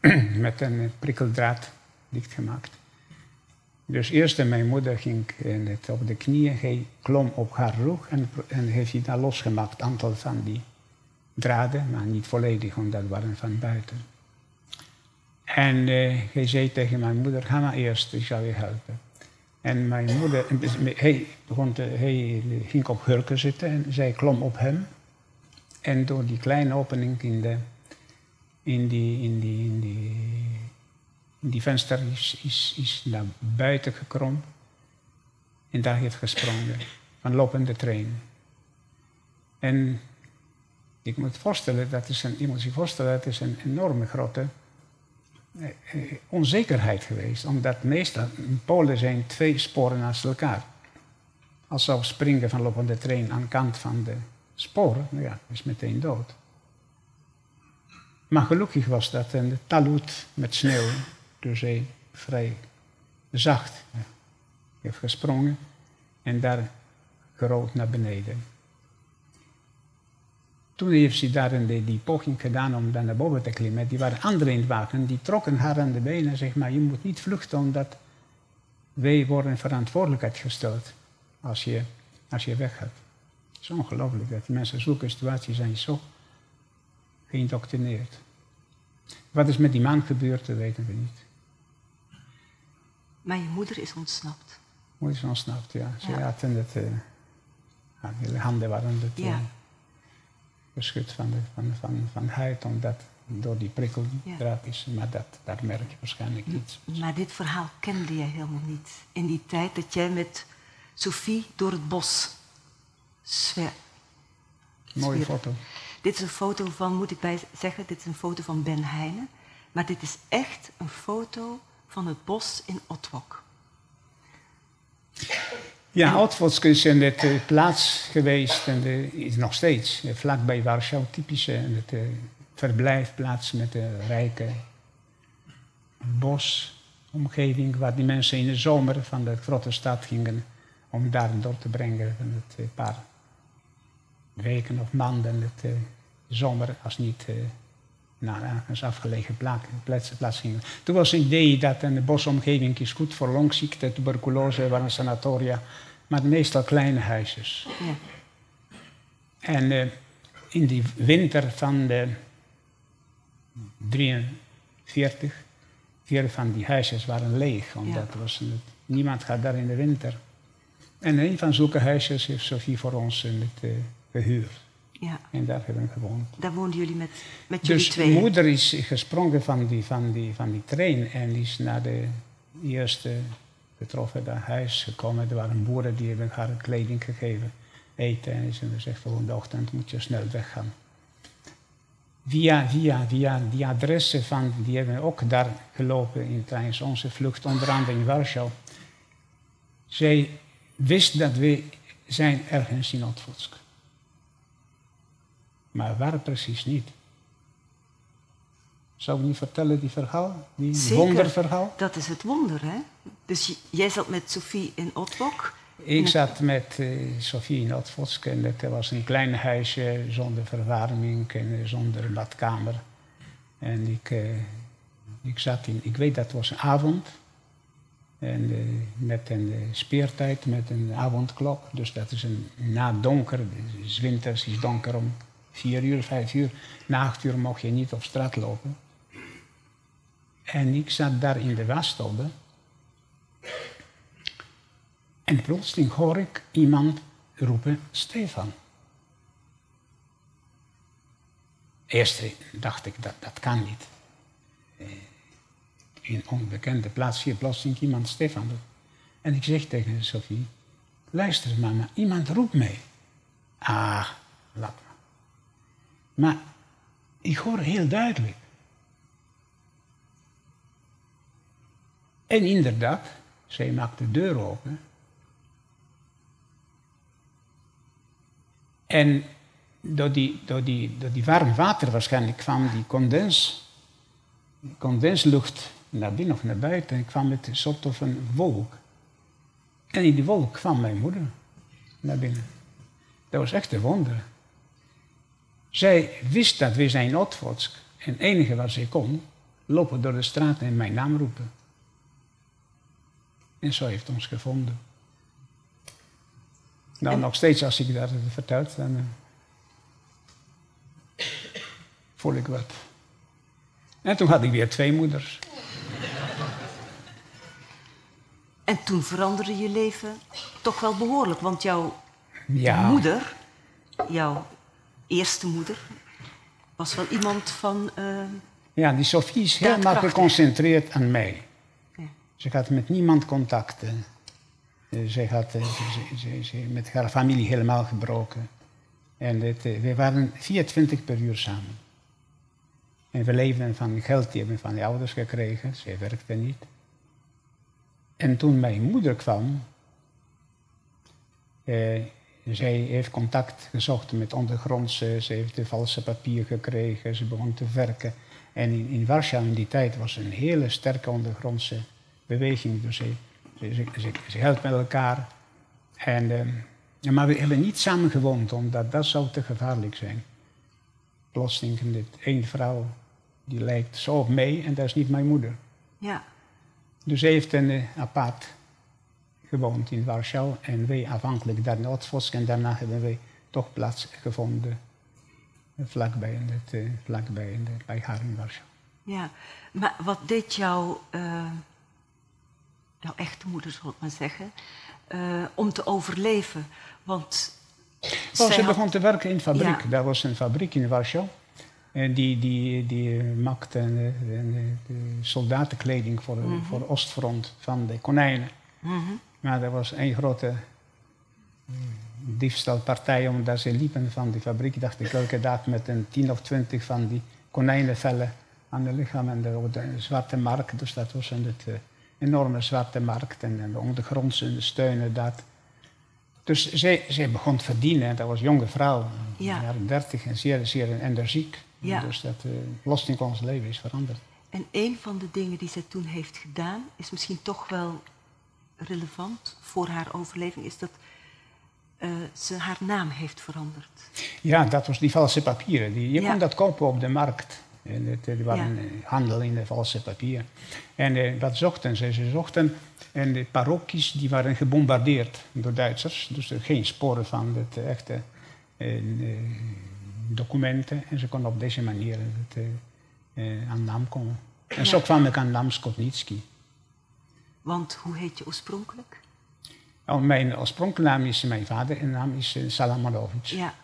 met een prikkeldraad dichtgemaakt. Dus eerst mijn moeder ging het op de knieën, hij klom op haar rug en, en heeft hij daar losgemaakt, aantal van die draden, maar niet volledig, want dat waren van buiten. En uh, hij zei tegen mijn moeder, ga maar eerst, ik zal je helpen. En mijn moeder, hij, begon te, hij ging op hurken zitten en zij klom op hem. En door die kleine opening in, de, in, die, in, die, in, die, in die venster is, is, is naar buiten gekromd. En daar heeft gesprongen, van lopende trein. En ik moet voorstellen, dat is een, je moet je voorstellen, dat is een enorme grote eh, eh, onzekerheid geweest. Omdat meestal in Polen zijn twee sporen naast elkaar. Als zou springen van lopende trein aan de kant van de sporen, nou ja, is meteen dood. Maar gelukkig was dat een talut met sneeuw, dus hij vrij zacht heeft gesprongen en daar gerold naar beneden. Toen heeft ze daar die, die poging gedaan om dan naar boven te klimmen. Die waren anderen in het wagen, die trokken haar aan de benen en zeggen, maar je moet niet vluchten omdat wij worden verantwoordelijkheid gesteld als je, als je weggaat. Het is ongelooflijk dat die mensen in zulke situaties zijn zo geïndoctrineerd. Wat is met die man gebeurd, dat weten we niet. Maar je moeder is ontsnapt. Moeder is ontsnapt, ja. Ze ja. hadden het, uh, handen waren het, ja geschud van, de, van, van, van huid, omdat door die prikkeldraad is. Maar dat, dat merk je waarschijnlijk niet. Maar dit verhaal kende jij helemaal niet. In die tijd dat jij met Sophie door het bos zwer. Mooie foto. Dit is een foto van, moet ik bij zeggen, dit is een foto van Ben Heijnen. Maar dit is echt een foto van het bos in Otwok. Ja, Otwotsk is het, uh, plaats geweest en de, is nog steeds uh, vlakbij Warschau typische het, uh, verblijfplaats met de rijke bosomgeving waar die mensen in de zomer van de grote stad gingen om daar door te brengen het, een paar weken of maanden het zomer als niet naar ergens afgelegen plaatsen plaats gingen. Toen was het idee dat een bosomgeving is goed voor longziekte, tuberculose, waren sanatoria, maar meestal kleine huisjes. Ja. En uh, in die winter van de 43, vier van die huisjes waren leeg, omdat ja. was een, niemand gaat daar in de winter. En een van zulke huisjes heeft Sophie voor ons in het, uh, gehuurd. Ja. En daar hebben we gewoond. Daar woonden jullie met, met jullie dus twee? Dus moeder is gesprongen van die, van, die, van die trein en is naar de eerste getroffen daar huis gekomen. Er waren boeren die hebben haar kleding gegeven, eten. En ze zegt volgende ochtend moet je snel weggaan. Via, via, via die adressen van, die hebben ook daar gelopen in tijdens onze vlucht, onder andere in Warschau. Zij wist dat we zijn ergens in Otvotsk. Maar waar precies niet. Zou ik niet vertellen, die verhaal? Die Zeker. wonderverhaal? Dat is het wonder, hè? Dus jij zat met Sophie in Otwok? Ik zat met uh, Sophie in Otwok en het was een klein huisje zonder verwarming en uh, zonder badkamer. En ik, uh, ik zat in, ik weet dat was een avond. En met een speertijd, met een avondklok. Dus dat is een, na donker, dus winters is donker om vier uur, vijf uur. Na acht uur mocht je niet op straat lopen. En ik zat daar in de wasstobbe. En plotseling hoor ik iemand roepen, Stefan. Eerst dacht ik, dat, dat kan niet. Eh, in een onbekende plaats hier plotseling iemand Stefan En ik zeg tegen Sophie, luister mama, iemand roept mij. Ah, laat maar. Maar ik hoor heel duidelijk. En inderdaad, zij maakt de deur open. En door die, die, die warm water waarschijnlijk kwam die condens condenslucht naar binnen of naar buiten. En kwam een soort of een wolk. En in die wolk kwam mijn moeder naar binnen. Dat was echt een wonder. Zij wist dat we zijn in Otvotsk. En het enige wat zij kon, lopen door de straat en mijn naam roepen. En zo heeft ons gevonden. Nou, nog steeds als ik dat vertel, dan uh, voel ik wat. En toen had ik weer twee moeders. En toen veranderde je leven toch wel behoorlijk, want jouw Ja, moeder, jouw eerste moeder, was wel iemand van. eh, ja die Sophie is helemaal geconcentreerd aan mij. Ja. Ze had met niemand contact. eh. Ze had eh, ze, ze, ze- met haar familie helemaal gebroken. En het, we waren 24 per uur samen. En we leefden van geld die hebben we van de ouders gekregen. Zij werkte niet. En toen mijn moeder kwam, eh, zij heeft contact gezocht met ondergrondse, ze heeft de valse papier gekregen, ze begon te werken. En in, in Warschau in die tijd was een hele sterke ondergrondse beweging. Dus ze, ze, ze, ze, ze helpt met elkaar. En, ehm, maar we hebben niet samen gewoond, omdat dat zou te gevaarlijk zijn. Plotseling dit één vrouw, die lijkt zo op mij en dat is niet mijn moeder. ja, Dus ze heeft een eh, apart gewoond in Warschau en wij afhankelijk daar in Otvotsk. En daarna hebben wij toch plaats gevonden vlakbij, in het, eh, vlakbij in de, bij haar in Warschau. ja. Maar wat deed jouw, eh, jouw echte moeder, zal ik maar zeggen, eh, om te overleven? Want. Oh, ze had- begon te werken in fabriek. Ja. Daar was een fabriek in Warschau. En die, die, die maakte soldatenkleding voor, de- voor de Oostfront van de konijnen. Mhm. Maar er was één grote mm, diefstalpartij, omdat ze liepen van die fabriek, dacht ik elke dag met een tien of twintig van die konijnenvellen aan de lichaam en de, zwarte markt. Dus dat was een het, eh, enorme zwarte markt en, en de ondergrondse steunen dat. Dus zij, zij begon te verdienen, en dat was een jonge vrouw, in Ja. de jaren dertig en zeer, zeer energiek. Ja. Dus dat uh, los in ons leven is veranderd. En een van de dingen die zij toen heeft gedaan, is misschien toch wel relevant voor haar overleving, is dat eh, ze haar naam heeft veranderd. Ja, dat was die valse papieren. Die, je Ja. kon dat kopen op de markt. En het, er was Ja. een eh, handel in de valse papieren. En eh, wat zochten ze? Ze zochten en de parochies die waren gebombardeerd door Duitsers. Dus er geen sporen van de echte eh, eh, documenten. En ze konden op deze manier het, eh, eh, aan naam komen. En zo kwam ik aan naam Skotnitsky. Want hoe heet je oorspronkelijk? Oh, mijn oorspronkelijke naam is mijn vader en naam is uh, Salamanovic. Ja.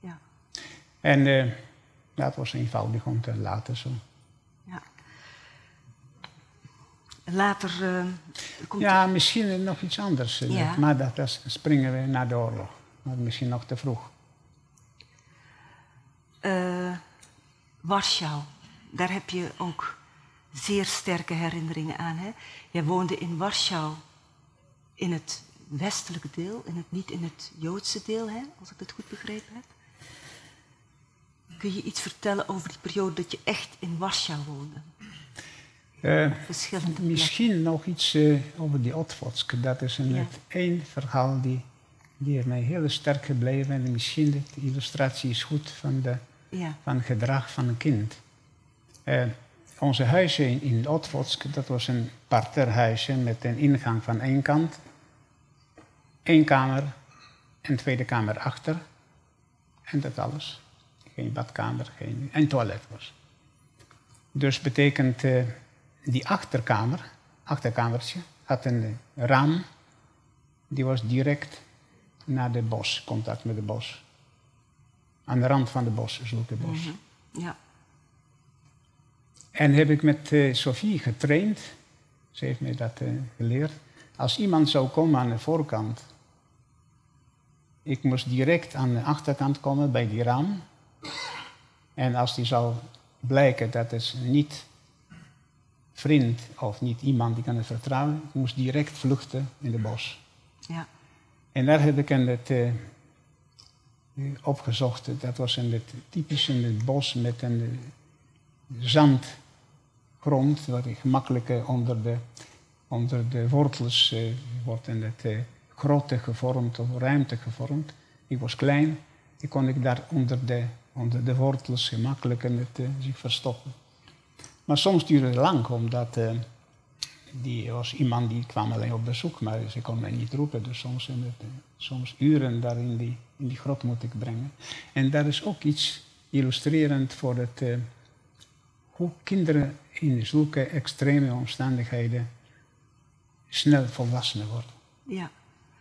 ja. En uh, ja, het was eenvoudig om te laten zo. ja. Later uh, komt Ja, misschien nog iets anders. Ja. Maar dat, dat springen we naar de oorlog. Maar misschien nog te vroeg. Warschau, daar heb je ook zeer sterke herinneringen aan. Hè? Jij woonde in Warschau in het westelijke deel, in het, niet in het Joodse deel, hè? als ik het goed begrepen heb. Kun je iets vertellen over die periode dat je echt in Warschau woonde? Uh, Verschillende misschien nog iets uh, over die Otvotsk. Dat is een, Ja. het één verhaal die, die mij heel sterk gebleven. En misschien de illustratie is goed van, de, Ja. van het gedrag van een kind. Uh, onze huizen in, Otvotsk, dat was een parterhuisje met een ingang van één kant. één kamer en tweede kamer achter. En dat alles. Geen badkamer, geen... en toilet was. Dus betekent uh, die achterkamer, achterkamertje, had een raam. Die was direct naar de bos, contact met de bos. Aan de rand van de bos, zulke bos. Mm -hmm. Ja. En heb ik met uh, Sophie getraind. Ze heeft mij dat uh, geleerd. Als iemand zou komen aan de voorkant. Ik moest direct aan de achterkant komen bij die raam. En als die zou blijken dat het niet vriend of niet iemand die kan het vertrouwen, ik moest direct vluchten in de bos. Ja. En daar heb ik het uh, opgezocht. Dat was in het typisch in het bos met een zand grond, waar ik gemakkelijk onder de, onder de wortels uh, wordt in het uh, grote gevormd of ruimte gevormd. Ik was klein, ik kon ik daar onder de, onder de wortels gemakkelijk in het, uh, zich verstoppen. Maar soms duurde het lang, omdat die was iemand die kwam alleen op bezoek, maar ze kon mij niet roepen. Dus soms, het, soms uren daar in die, in die grot moet ik brengen. En daar is ook iets illustrerend voor het, hoe kinderen in zulke extreme omstandigheden snel volwassen worden. Ja.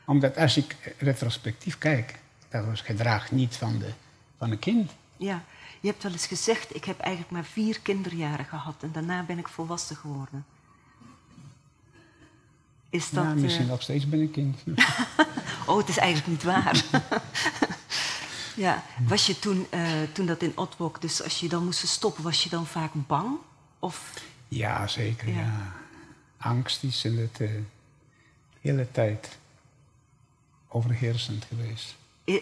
Omdat als ik retrospectief kijk, dat was gedrag niet van, de, van een kind. Ja, je hebt wel eens gezegd, ik heb eigenlijk maar vier kinderjaren gehad en daarna ben ik volwassen geworden. Is dat, ja, misschien uh... nog steeds ben ik kind. oh, het is eigenlijk niet waar. ja, was je toen, uh, toen dat in Otwok, dus als je dan moest stoppen, was je dan vaak bang? Of... Ja, zeker. Ja. ja. Angst is in het uh, hele tijd overheersend geweest.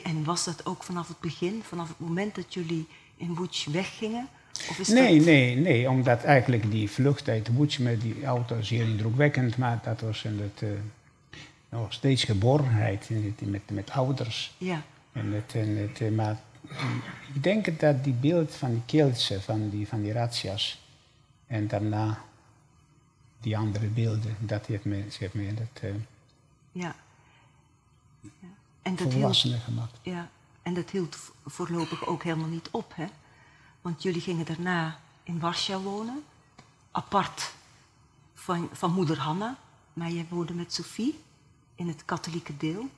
En was dat ook vanaf het begin, vanaf het moment dat jullie in Woetsch weggingen? Of is nee, dat... nee, nee, omdat eigenlijk die vlucht uit Woetsch met die auto zeer indrukwekkend, maar dat was in het, uh, nog steeds geborenheid in het, met, met ouders. Ja. En het, en het, uh, maar ik denk dat die beeld van die Keeltse, van die, van die razzia's, en daarna die andere beelden, dat heeft me, heeft me dat, uh, ja. ja. En dat volwassenen hield, gemaakt. Ja, en dat hield voorlopig ook helemaal niet op, hè? Want jullie gingen daarna in Warschau wonen, apart van, van moeder Hanna, maar jij woonde met Sophie in het katholieke deel.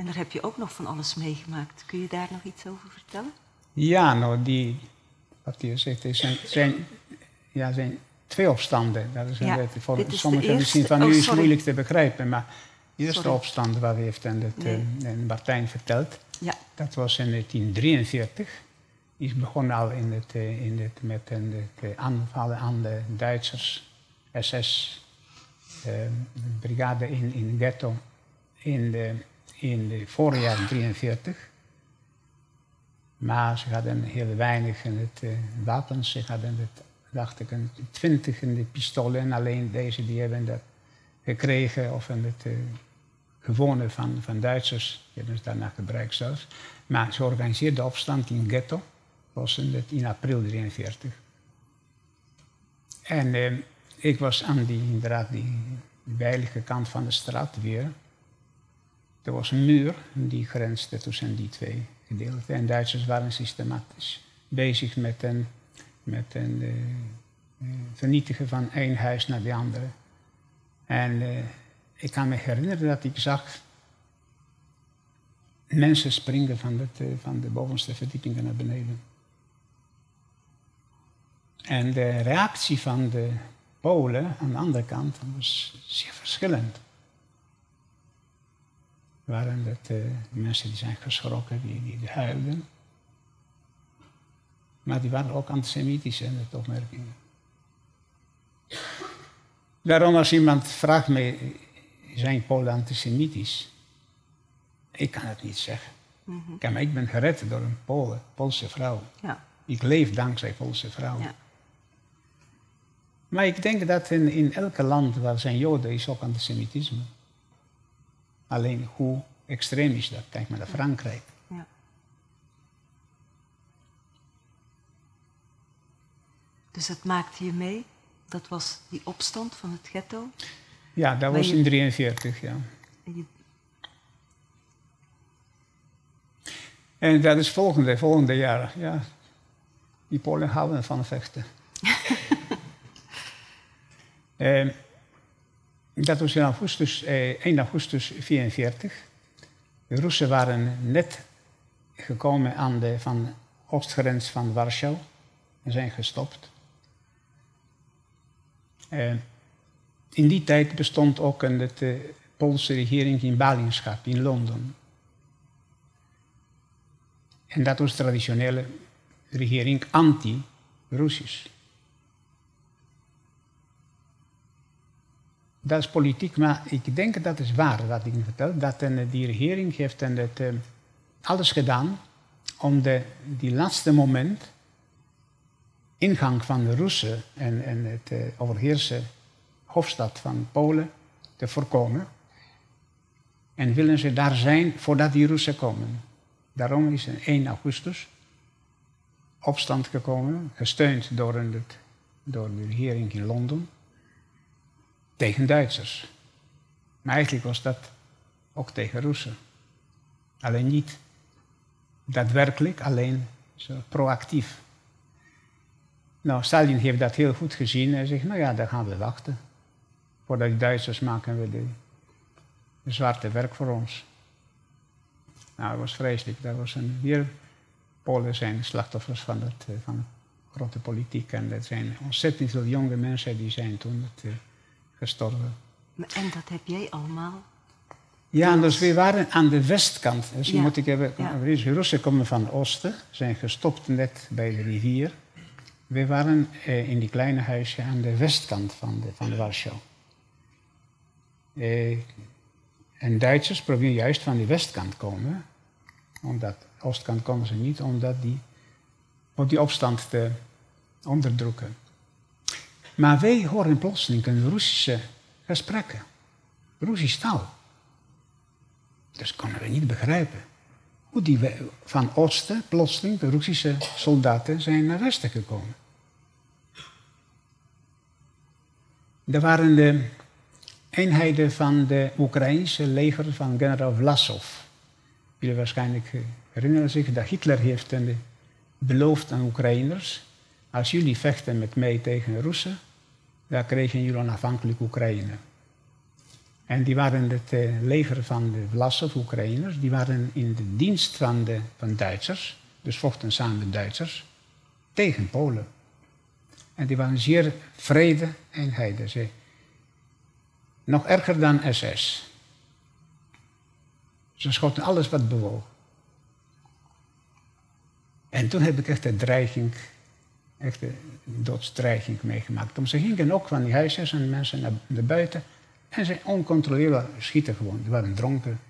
En daar heb je ook nog van alles meegemaakt. Kun je daar nog iets over vertellen? Ja, nou, die, wat je zegt, er zijn, zijn, ja, zijn twee opstanden. Dat is Ja, een, voor sommigen misschien van Oh, u is moeilijk te begrijpen, maar de eerste Sorry. opstand wat heeft en het, Nee. eh, en Martijn verteld, Ja, dat was in 1943. is begonnen al in het, eh, in het, met het eh, aanvallen aan de Duitsers, SS, eh, brigade in, in ghetto, in de, in de voorjaar 43. Maar ze hadden heel weinig in het, eh, wapens. Ze hadden, het, dacht ik, een twintig in de pistolen. En alleen deze die hebben dat gekregen of in het eh, gewone van, van Duitsers. Die hebben ze daarna gebruikt zelfs. Maar ze organiseerden de opstand in ghetto. was in, het, in april 43. En eh, ik was aan die, inderdaad, die veilige kant van de straat weer. Er was een muur die grensde tussen die twee gedeelten. En Duitsers waren systematisch bezig met een, met een eh, eh, vernietigen van één huis naar de andere. En eh, ik kan me herinneren dat ik zag mensen springen van, het, van de bovenste verdiepingen naar beneden. En de reactie van de Polen aan de andere kant was zeer verschillend. Waren dat eh, mensen die zijn geschrokken, die, die huilden. Maar die waren ook antisemitisch in de opmerkingen. Daarom als iemand vraagt mij, zijn Polen antisemitisch? Ik kan het niet zeggen. Maar ik ben gered door een Polen, Poolse vrouw. ja, Ik leef dankzij Poolse vrouwen. ja. Maar ik denk dat in, in elke land waar zijn Joden is ook antisemitisme. Alleen hoe extreem is dat? Kijk maar naar Frankrijk. ja. Dus dat maakte je mee? Dat was die opstand van het ghetto? Ja, dat Maar was je- in 43, ja. En je- En dat is volgende, volgende jaar. Ja. Die Polen houden van vechten. Eh, dat was in augustus, eh, 1 augustus 44. De Russen waren net gekomen aan de van oostgrens van Warschau en zijn gestopt. Eh, in die tijd bestond ook een het, eh, Poolse regering in ballingschap in Londen. En dat was traditionele regering anti-Russisch. Dat is politiek, maar ik denk dat is waar wat ik vertel. Dat eh, die regering heeft en het, eh, alles gedaan om de, die laatste moment ingang van de Russen en, en het overheersen hoofdstad van Polen te voorkomen. En willen ze daar zijn voordat die Russen komen. Daarom is er 1 augustus opstand gekomen, gesteund door, door de regering in Londen, tegen Duitsers. Maar eigenlijk was dat ook tegen Russen. Alleen niet daadwerkelijk, alleen zo proactief. Nou, Stalin heeft dat heel goed gezien en zegt, nou ja, dan gaan we wachten. Voordat die Duitsers maken we de, de zwarte werk voor ons. Nou, dat was vreselijk. Dat was een, weer Polen zijn slachtoffers van, het, eh, van grote politiek. En er zijn ontzettend veel jonge mensen die zijn toen uh, gestorven. En dat heb jij allemaal? Ja, dus we waren aan de westkant. Dus ja. moet ik hebben, ja. De Russen komen van het oosten, zijn gestopt net bij de rivier. We waren eh, in die kleine huisje aan de westkant van, de, van Warschau. Eh, en Duitsers proberen juist van die westkant komen. Omdat oostkant komen ze niet, omdat die, om die opstand te onderdrukken. Maar wij horen plotseling een Russische gesprekken. Russisch taal. Dus konden we niet begrijpen hoe die van oosten plotseling de Russische soldaten zijn naar westen gekomen. Er waren de eenheden van de Oekraïnse leger van generaal Vlasov. Jullie waarschijnlijk herinneren zich dat Hitler heeft beloofd aan Oekraïners, als jullie vechten met mij tegen Russen, dan kregen jullie onafhankelijk Oekraïne. En die waren het uh, leger van de Vlasov, Oekraïners, die waren in de dienst van de van Duitsers, dus vochten samen Duitsers, tegen Polen. En die waren zeer vrede eenheden. Ze. Nog erger dan SS. Ze schoten alles wat bewoog. En toen heb ik echt een dreiging, echt een doodsdreiging meegemaakt. Om ze gingen ook van die huisjes en mensen naar, naar buiten. En ze oncontroleerbaar schieten gewoon. Die waren dronken.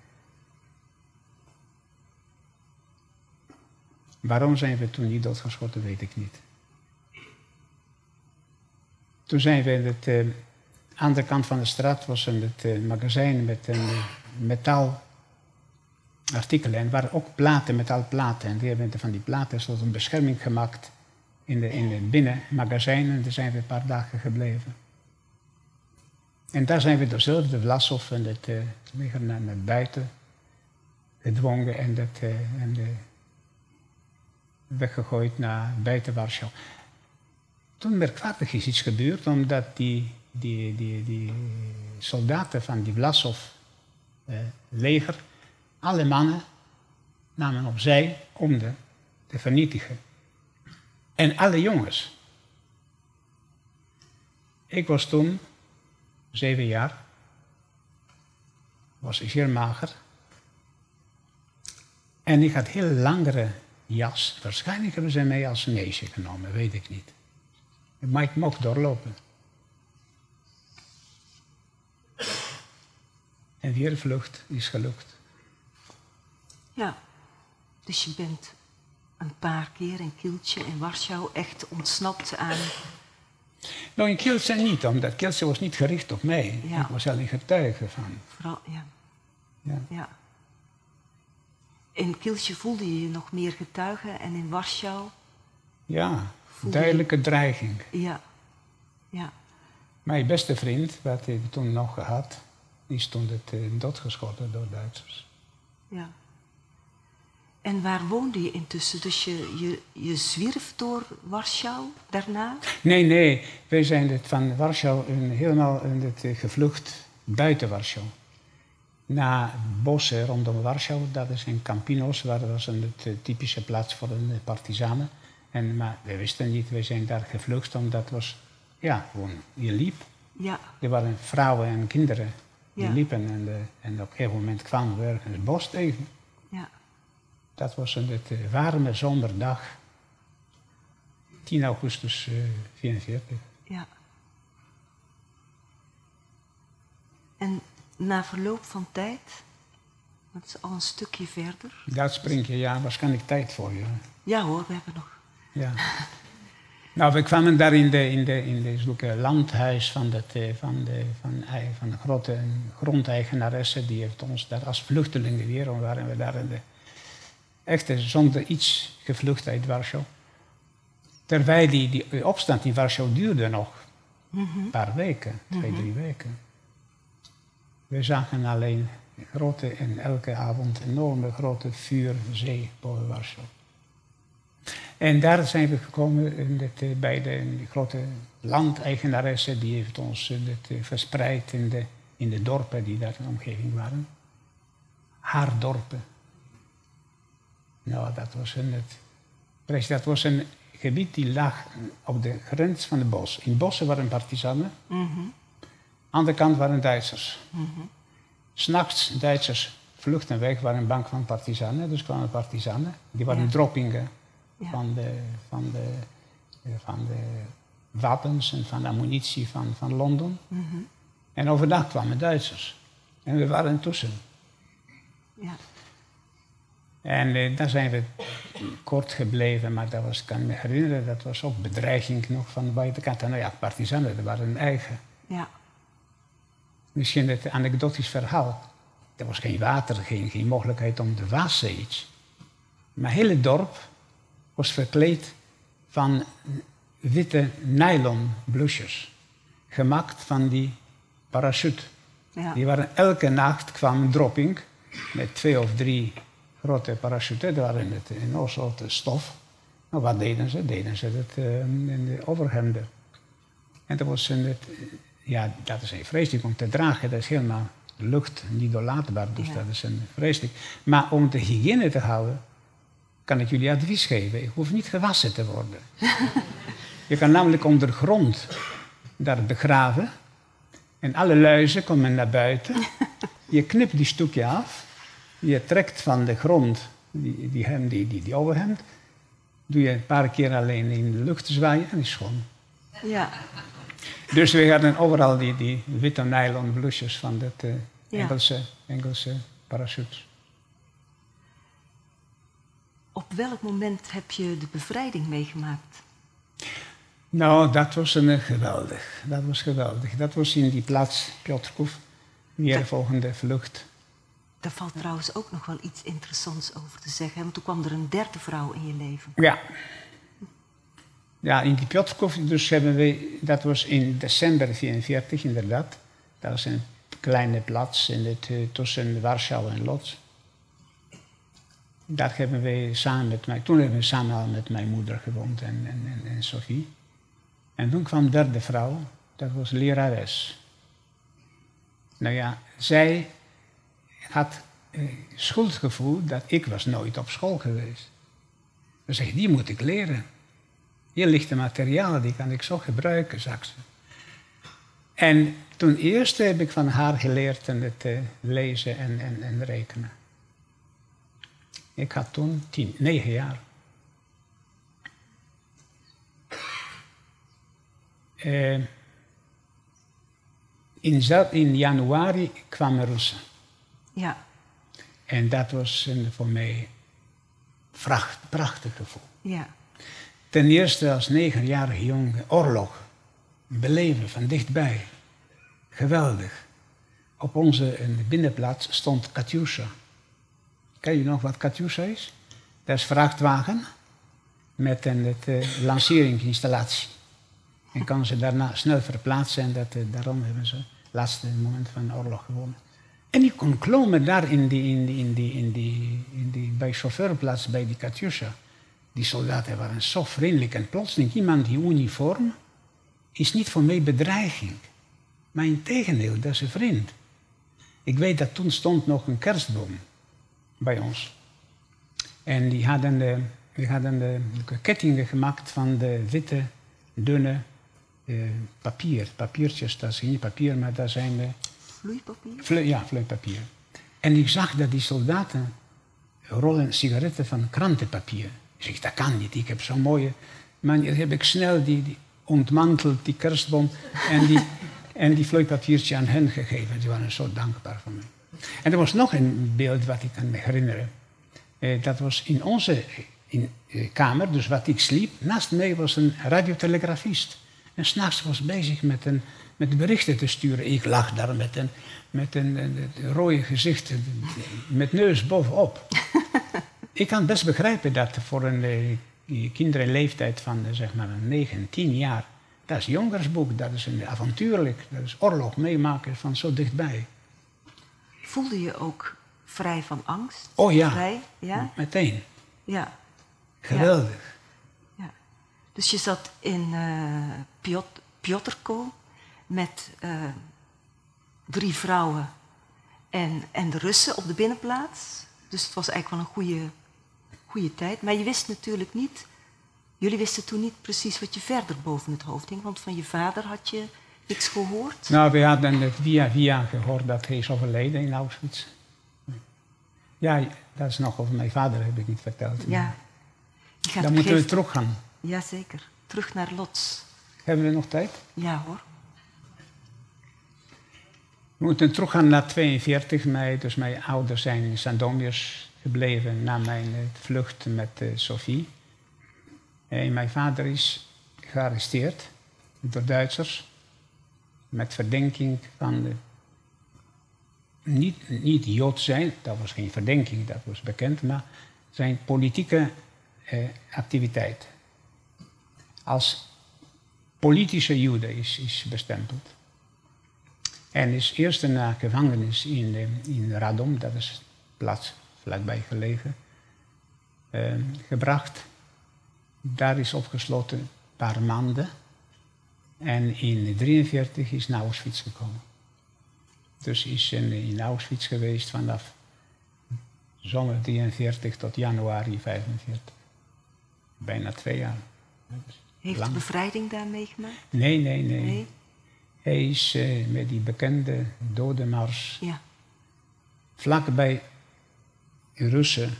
Waarom zijn we toen niet doodgeschoten, weet ik niet. Toen zijn we aan de andere kant van de straat was een het uh, magazijn met een uh, metaalartikelen. En er waren ook platen, metaalplaten. En die hebben van die platen een bescherming gemaakt in de, in de binnenmagazijn. En daar zijn we een paar dagen gebleven. En daar zijn we dezelfde Vlasov en het uh, naar, buiten gedwongen en, dat, uh, en de, weggegooid naar buiten Warschau. Toen merkwaardig is iets gebeurd, omdat die, die, die, die soldaten van die Vlasov-leger, alle mannen namen opzij om de te vernietigen. En alle jongens. Ik was toen zeven jaar. Was zeer mager. En ik had heel langere jas. Waarschijnlijk hebben ze mij als meisje genomen, weet ik niet. Maar ik mocht doorlopen. En weer vlucht is gelukt. Ja, dus je bent een paar keer in Kieltje in Warschau echt ontsnapt aan nou, in Kielce niet, omdat Kielce was niet gericht op mij. Ik was alleen getuige van. Vooral, ja. ja. ja. In Kielce voelde je je nog meer getuige en in Warschau? Ja, duidelijke je... dreiging. Ja, ja. Mijn beste vriend, wat hij toen nog gehad, die stond het uh, doodgeschoten door Duitsers. Ja. En waar woonde je intussen? Dus je, je, je zwierf door Warschau daarna? Nee, nee. Wij zijn van Warschau helemaal het, eh, gevlucht buiten Warschau. Naar bossen rondom Warschau, dat is in Campinos, waar was een het, eh, typische plaats voor de partizanen. En, maar we wisten niet, we zijn daar gevlucht, omdat het was, ja, gewoon, je liep. Ja. Er waren vrouwen en kinderen die liepen en, de, en op een gegeven moment kwamen we ergens bos tegen. Dat was een het, eh, warme zomerdag. 10 augustus 1944. Uh, ja. En na verloop van tijd, dat is al een stukje verder. Dat spring je, ja, waarschijnlijk tijd voor je. Ja hoor, we hebben nog. Ja. Nou, we kwamen daar in de, in de, in de zulke landhuis van, dat, eh, van, de, van, van de grote grondeigenaresse. Die heeft ons daar als vluchtelingen weer, en waren we daar in de, echt eh, zonder iets gevlucht uit Warschau. Terwijl die, die opstand in Warschau duurde nog een paar weken, twee, drie weken. We zagen alleen grote en elke avond enorme grote vuurzee boven Warschau. En daar zijn we gekomen eh, bij de grote landeigenaresse. Die heeft ons eh, dit, eh, verspreid in de, in de dorpen die daar in de omgeving waren. Haar dorpen. Nou, dat was een, het, precies, dat was een gebied die lag op de grens van het bos. In bossen waren partisanen. Aan de kant waren Duitsers. S'nachts Duitsers vluchtten weg, waren bang van partisanen. Dus kwamen partisanen. Die waren Ja. droppingen Ja. van, de, van, de, van de wapens en van de ammunitie van, van Londen. En overdag kwamen Duitsers. En we waren tussen. Ja. En eh, daar zijn we kort gebleven, maar dat was, ik kan me herinneren, dat was ook bedreiging nog van de buitenkant. En nou ja, partisanen, dat waren hun eigen. Ja. Misschien het anekdotisch verhaal. Er was geen water, geen, geen mogelijkheid om te wassen iets. Maar het hele dorp was verkleed van witte nylon. Gemaakt van die parachute. Ja. Die waren elke nacht kwam dropping met twee of drie grote parachutes. Dat waren het enorm soort stof. Nou, wat deden ze? Deden ze het eh, in de overhemden. En dat was een, ja, dat is een vreselijk om te dragen. Dat is helemaal lucht niet doorlaatbaar. Dus Ja. dat is een vreselijk. Maar om de hygiëne te houden, kan ik jullie advies geven. Je hoeft niet gewassen te worden. je kan namelijk ondergrond daar begraven. En alle luizen komen naar buiten. Je knipt die stukje af. Je trekt van de grond die, die, hem, die, die, die overhemd. Doe je een paar keer alleen in de lucht zwaaien en is schoon. Ja. Dus we hadden overal die, die witte nylon blusjes van dat eh, Ja. Engelse, Engelse parachutes. Op welk moment heb je de bevrijding meegemaakt? Nou, dat was een, eh, geweldig. Dat was geweldig. Dat was in die plaats Piotrkov. Weer de volgende vlucht. Daar valt trouwens ook nog wel iets interessants over te zeggen. Want toen kwam er een derde vrouw in je leven. Ja. Ja, in die Piotrkov, dus hebben we, dat was in december 1944 inderdaad. Dat was een kleine plaats in het, eh, tussen Warschau en Lodz. Daar hebben we samen met mij, toen hebben we samen met mijn moeder gewoond en, en, en, en Sophie. En toen kwam de derde vrouw, dat was lerares. Nou ja, zij had eh, schuldgevoel dat ik was nooit op school geweest. Dan zeg die moet ik leren. Hier ligt de materiaal, die kan ik zo gebruiken, ze. En toen eerst heb ik van haar geleerd het eh, lezen en, en, en rekenen. Ik had toen tien, negen jaar. Eh, in, in januari kwamen Russen. Ja. En dat was een, voor mij vracht, prachtig gevoel. Ja. Ten eerste als negenjarige jongen oorlog beleven van dichtbij. Geweldig. Op onze binnenplaats stond Katyusha. Ken je nog wat Katyusha is? Dat is vrachtwagen met een het, eh, lanceringsinstallatie. En kan ze daarna snel verplaatsen en dat, eh, daarom hebben ze het laatste moment van de oorlog gewonnen. En ik kon klommen daar in die, in in die, in die, in die, bij chauffeurplaats bij die Katyusha. Die soldaten waren zo vriendelijk en plotseling iemand in uniform is niet voor mij bedreiging. Maar in tegendeel, dat is een vriend. Ik weet dat toen stond nog een kerstboom bij ons. En die hadden de, hadden de kettingen gemaakt van de witte, dunne eh, papier. Papiertjes, dat is geen papier, maar dat zijn de Vloeipapier? Vle ja, vloeipapier. En ik zag dat die soldaten rollen sigaretten van krantenpapier. Ik zeg, dat kan niet, ik heb zo'n mooie... Maar heb ik snel die, die ontmanteld, die kerstboom, en die, en die vloeipapiertje aan hen gegeven. Die waren zo dankbaar voor mij. En er was nog een beeld wat ik kan me herinneren. Eh, dat was in onze in de kamer, dus wat ik sliep. Naast mij was een radiotelegrafist. En s'nachts was bezig met, een, met berichten te sturen. Ik lag daar met een, met een, een, een rode gezicht, met neus bovenop. ik kan best begrijpen dat voor een uh, kinderen in leeftijd van uh, zeg maar 9, 10 jaar, dat is jongersboek, dat is een avontuurlijk, dat is oorlog meemaken van zo dichtbij. Voelde je ook vrij van angst? Oh ja, Vrij? Ja? meteen. Ja. Geweldig. ja. Dus je zat in eh Piot- Piotrko met eh, drie vrouwen en, en de Russen op de binnenplaats. Dus het was eigenlijk wel een goede, goede tijd. Maar je wist natuurlijk niet, jullie wisten toen niet precies wat je verder boven het hoofd hing. Want van je vader had je niks gehoord. Nou, we hadden het via via gehoord dat hij is overleden in Auschwitz. Ja, dat is nog over mijn vader, heb ik niet verteld. Ja. Dan moeten we terug gaan. Jazeker. Terug naar Lots. Hebben we nog tijd? Ja hoor. We moeten teruggaan naar 42 mei. Dus mijn ouders zijn in Sandomierz gebleven na mijn eh, vlucht met eh, Sophie. En mijn vader is gearresteerd door Duitsers. Met verdenking van eh, niet, niet Jood zijn. Dat was geen verdenking, dat was bekend. Maar zijn politieke eh, activiteit. Als politische Joden is, is bestempeld. En is eerst naar gevangenis in, eh, in Radom, dat is een plaats vlakbij gelegen, eh, gebracht. Daar is opgesloten een paar maanden. En in 1943 is naar Auschwitz gekomen. Dus is in, in Auschwitz geweest vanaf zomer 43 tot januari 45. Bijna twee jaar. Heeft Lang. de bevrijding daar meegemaakt? Nee, nee, nee. Nee? Hij is eh, met die bekende dodenmars Ja. vlakbij Russen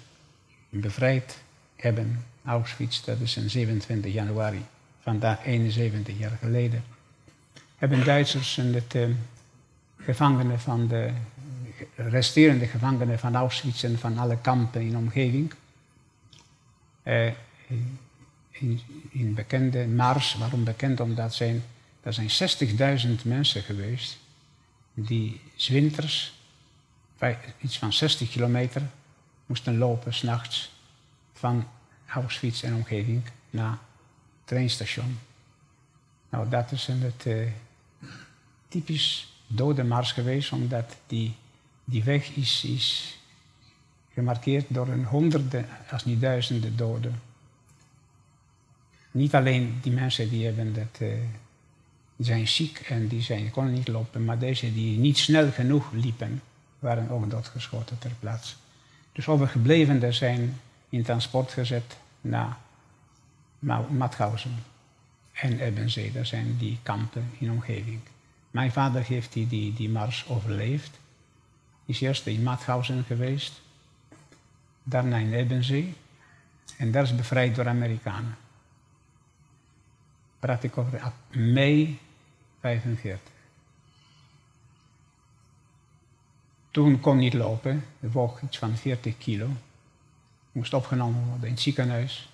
bevrijd hebben. Auschwitz, dat is een 27 januari, vandaag 71 jaar geleden. Hebben Duitsers en het eh, gevangenen van de resterende gevangenen van Auschwitz en van alle kampen in de omgeving. eh, in, in bekende mars, waarom bekend? Omdat zijn, er zijn 60.000 mensen geweest die 's winters vij- iets van 60 kilometer moesten lopen s'nachts van Auschwitz en omgeving naar het treinstation. Nou, dat is een het, eh, typisch dode mars geweest, omdat die, die weg is, is gemarkeerd door een honderden, als niet duizenden doden. Niet alleen die mensen die hebben dat, eh, zijn ziek en die, zijn, konden niet lopen, maar deze die niet snel genoeg liepen, waren ook doodgeschoten ter plaatse. Dus overgeblevenden zijn in transport gezet naar Ma- Mauthausen en Ebbenzee. Dat zijn die kampen in omgeving. Mijn vader heeft die, die, die mars overleefd. Is eerst in Mauthausen geweest, daarna in Ebbenzee en daar is bevrijd door Amerikanen. Praat ik over mei 45. Toen kon niet lopen, hij woog iets van 40 kilo. Moest opgenomen worden in het ziekenhuis.